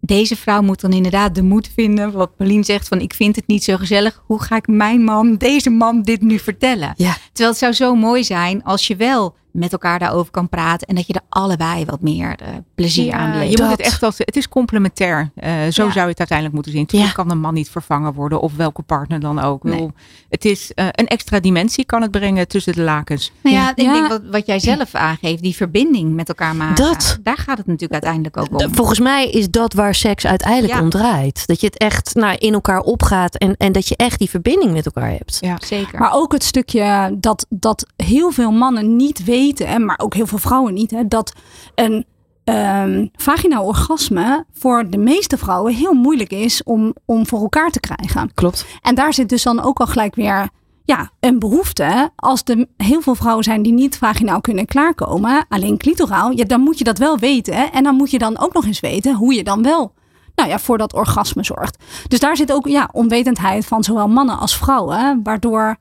S8: deze vrouw moet dan inderdaad de moed vinden. Wat Pauline zegt, van ik vind het niet zo gezellig. Hoe ga ik mijn man, deze man, dit nu vertellen?
S4: Ja.
S8: Terwijl het zou zo mooi zijn als je wel met elkaar daarover kan praten. En dat je er allebei wat meer eh, plezier
S9: Ja,
S8: aan
S9: je
S8: beleeft.
S9: moet het echt als het is complementair. Eh, zo
S8: Ja.
S9: zou je het uiteindelijk moeten zien.
S4: Ja.
S9: kan een man niet vervangen worden of welke partner dan ook.
S8: Nee.
S9: Het is eh, een extra dimensie kan het brengen tussen de lakens.
S8: Nou ja, ik
S7: Ja.
S8: denk wat, wat jij zelf aangeeft, die verbinding met elkaar maken.
S4: Dat.
S8: Daar gaat het natuurlijk uiteindelijk ook om.
S4: Volgens mij is dat waar seks uiteindelijk
S8: Ja.
S4: om draait. Dat je het echt nou, in elkaar opgaat en, en dat je echt die verbinding met elkaar hebt.
S9: Ja.
S8: Zeker.
S7: Maar ook het stukje dat, dat heel veel mannen niet weten, maar ook heel veel vrouwen niet, hè, dat een ehm vaginaal orgasme voor de meeste vrouwen heel moeilijk is om, om voor elkaar te krijgen.
S4: Klopt.
S7: En daar zit dus dan ook al gelijk weer ja, een behoefte. Als er heel veel vrouwen zijn die niet vaginaal kunnen klaarkomen, alleen clitoraal, ja, dan moet je dat wel weten. En dan moet je dan ook nog eens weten hoe je dan wel nou ja, voor dat orgasme zorgt. Dus daar zit ook ja, onwetendheid van zowel mannen als vrouwen, waardoor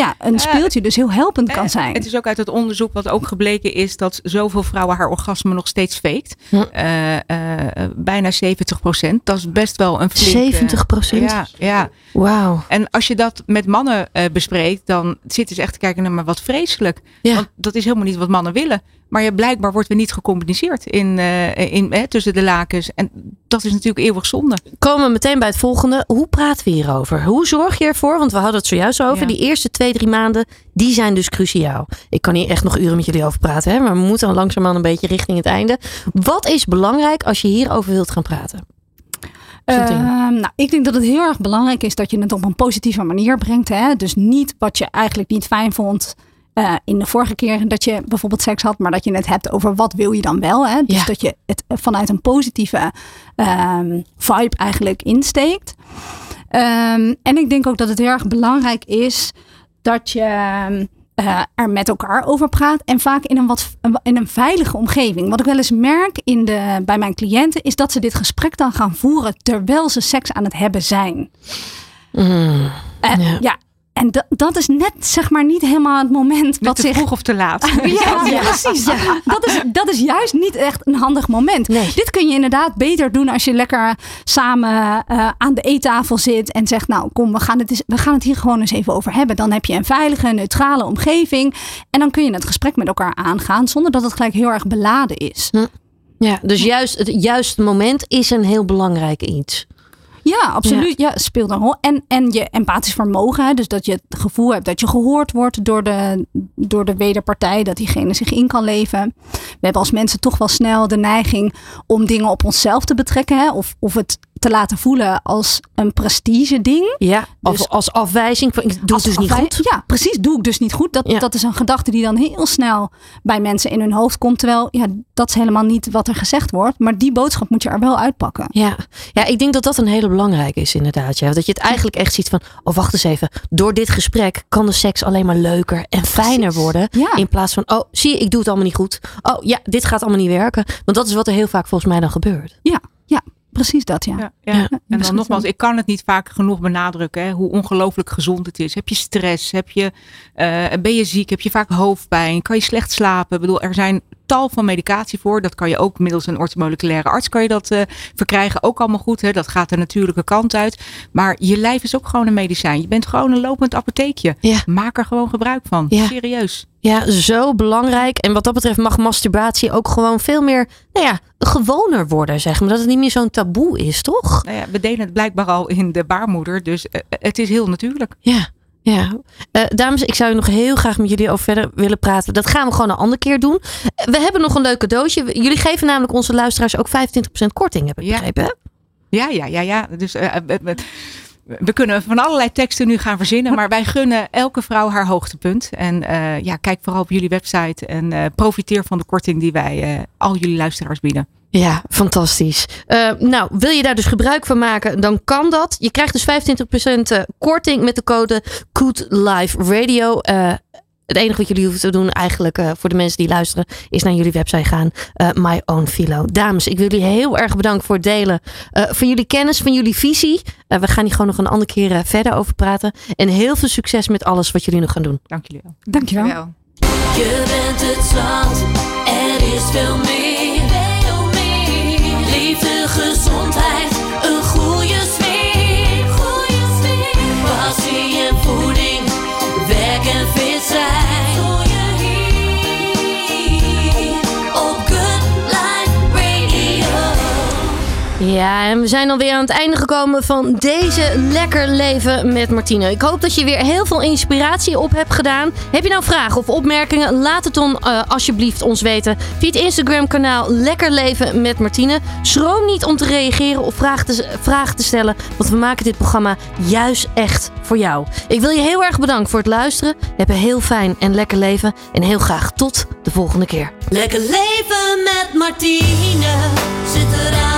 S7: ja, een speeltje dus heel helpend kan zijn.
S9: Het is ook uit het onderzoek wat ook gebleken is dat zoveel vrouwen haar orgasme nog steeds faked.
S4: Hm.
S9: Eh, eh, bijna 70 procent. Dat is best wel een flink...
S4: 70%?
S9: Ja, ja.
S4: Wauw.
S9: En als je dat met mannen eh, bespreekt, dan zitten ze echt te kijken naar maar wat vreselijk.
S4: Ja.
S9: Want dat is helemaal niet wat mannen willen. Maar ja, blijkbaar wordt er niet gecommuniceerd in, eh, in, eh, tussen de lakens. En dat is natuurlijk eeuwig zonde.
S4: Komen we meteen bij het volgende. Hoe praten we hierover? Hoe zorg je ervoor? Want we hadden het zojuist over.
S9: Ja.
S4: Die eerste twee, drie maanden, die zijn dus cruciaal. Ik kan hier echt nog uren met jullie over praten. Hè? Maar we moeten langzaamaan een beetje richting het einde. Wat is belangrijk als je hierover wilt gaan praten?
S7: Ehm, nou, ik denk dat het heel erg belangrijk is dat je het op een positieve manier brengt. Hè? Dus niet wat je eigenlijk niet fijn vond eh, in de vorige keer dat je bijvoorbeeld seks had, maar dat je het hebt over wat wil je dan wel. Hè? Dus
S4: Ja.
S7: dat je het vanuit een positieve ehm, vibe eigenlijk insteekt. Ehm, en ik denk ook dat het heel erg belangrijk is dat je eh, er met elkaar over praat. En vaak in een, wat, in een veilige omgeving. Wat ik wel eens merk in de, bij mijn cliënten is dat ze dit gesprek dan gaan voeren terwijl ze seks aan het hebben zijn.
S4: Mm,
S7: Eh,
S4: Ja.
S7: ja. En dat, dat is net zeg maar niet helemaal het moment wat
S9: te
S7: zich
S9: vroeg of te laat. (laughs)
S7: ja, ja, precies. Ja. Dat, is, dat is juist niet echt een handig moment.
S4: Nee.
S7: Dit kun je inderdaad beter doen als je lekker samen eh, aan de eettafel zit en zegt, nou kom, we gaan, het eens, we gaan het hier gewoon eens even over hebben. Dan heb je een veilige, neutrale omgeving en dan kun je het gesprek met elkaar aangaan zonder dat het gelijk heel erg beladen is.
S4: Ja, dus juist het juiste moment is een heel belangrijk iets.
S7: Ja, absoluut. Ja. speelt een rol. En, en je empathisch vermogen. Hè, dus dat je het gevoel hebt dat je gehoord wordt door de, door de wederpartij. Dat diegene zich in kan leven. We hebben als mensen toch wel snel de neiging om dingen op onszelf te betrekken. Hè, of, of het te laten voelen als een prestige ding.
S4: Ja, of
S7: Dus-
S4: als afwijzing. Ik doe het dus niet goed.
S7: Ja, precies. Doe ik dus niet goed. Dat,
S4: Ja.
S7: dat is een gedachte die dan heel snel bij mensen in hun hoofd komt. Terwijl, ja, dat is helemaal niet wat er gezegd wordt. Maar die boodschap moet je er wel uitpakken.
S4: Ja. ja, ik denk dat dat een hele belangrijke is inderdaad. Ja. Dat je het eigenlijk echt ziet van, oh wacht eens even. Door dit gesprek kan de seks alleen maar leuker en fijner worden.
S7: Ja.
S4: In plaats van, oh zie je, ik doe het allemaal niet goed. Oh ja, dit gaat allemaal niet werken. Want dat is wat er heel vaak volgens mij dan gebeurt.
S7: Ja precies dat, ja.
S9: Ja, ja.
S4: Ja.
S9: En dan nogmaals, ik kan het niet vaak genoeg benadrukken hè, hoe ongelooflijk gezond het is. Heb je stress? Heb je, eh, ben je ziek? Heb je vaak hoofdpijn? Kan je slecht slapen? Ik bedoel, er zijn tal van medicatie voor. Dat kan je ook middels een orthomoleculaire arts kan je dat eh, verkrijgen. Ook allemaal goed. Hè? Dat gaat de natuurlijke kant uit. Maar je lijf is ook gewoon een medicijn. Je bent gewoon een lopend apotheekje.
S4: Ja.
S9: Maak er gewoon gebruik van.
S4: Ja.
S9: Serieus.
S4: Ja, zo belangrijk. En wat dat betreft mag masturbatie ook gewoon veel meer, nou ja, gewoner worden, zeg maar. Dat het niet meer zo'n taboe is, toch?
S9: Nou ja, we delen het blijkbaar al in de baarmoeder. Dus eh, het is heel natuurlijk.
S4: Ja. Ja, Eh, dames, ik zou nog heel graag met jullie over verder willen praten. Dat gaan we gewoon een andere keer doen. We hebben nog een leuk cadeautje. Jullie geven namelijk onze luisteraars ook 25% korting, heb ik
S9: Ja.
S4: begrepen. hè?
S9: Ja, ja, ja, ja. Dus eh, we, we- kunnen van allerlei teksten nu gaan verzinnen, maar wij gunnen elke vrouw haar hoogtepunt. En eh, ja, kijk vooral op jullie website en profiteer van de korting die wij al jullie luisteraars bieden.
S4: Ja, fantastisch. Eh, nou, wil je daar dus gebruik van maken, dan kan dat. Je krijgt dus 25% eh, korting met de code Good Live Radio. Eh, het enige wat jullie hoeven te doen eigenlijk eh, voor de mensen die luisteren, is naar jullie website gaan. eh My Own Philo. Dames, ik wil jullie heel erg bedanken voor het delen eh, van jullie kennis, van jullie visie. We gaan hier gewoon nog een andere keer verder over praten. En heel veel succes met alles wat jullie nog gaan doen.
S9: Dank jullie wel.
S7: Dankjewel.
S3: Je bent het zand, er is veel meer.
S4: Ja, en we zijn alweer aan het einde gekomen van deze Lekker Leven met Martine. Ik hoop dat je weer heel veel inspiratie op hebt gedaan. Heb je nou vragen of opmerkingen? Laat het dan eh, alsjeblieft ons weten via het Instagram kanaal Lekker Leven met Martine. Schroom niet om te reageren of vragen te, vragen te stellen, want we maken dit programma juist echt voor jou. Ik wil je heel erg bedanken voor het luisteren. Heb een heel fijn en lekker leven en heel graag tot de volgende keer.
S3: Lekker leven met
S4: Martine zit de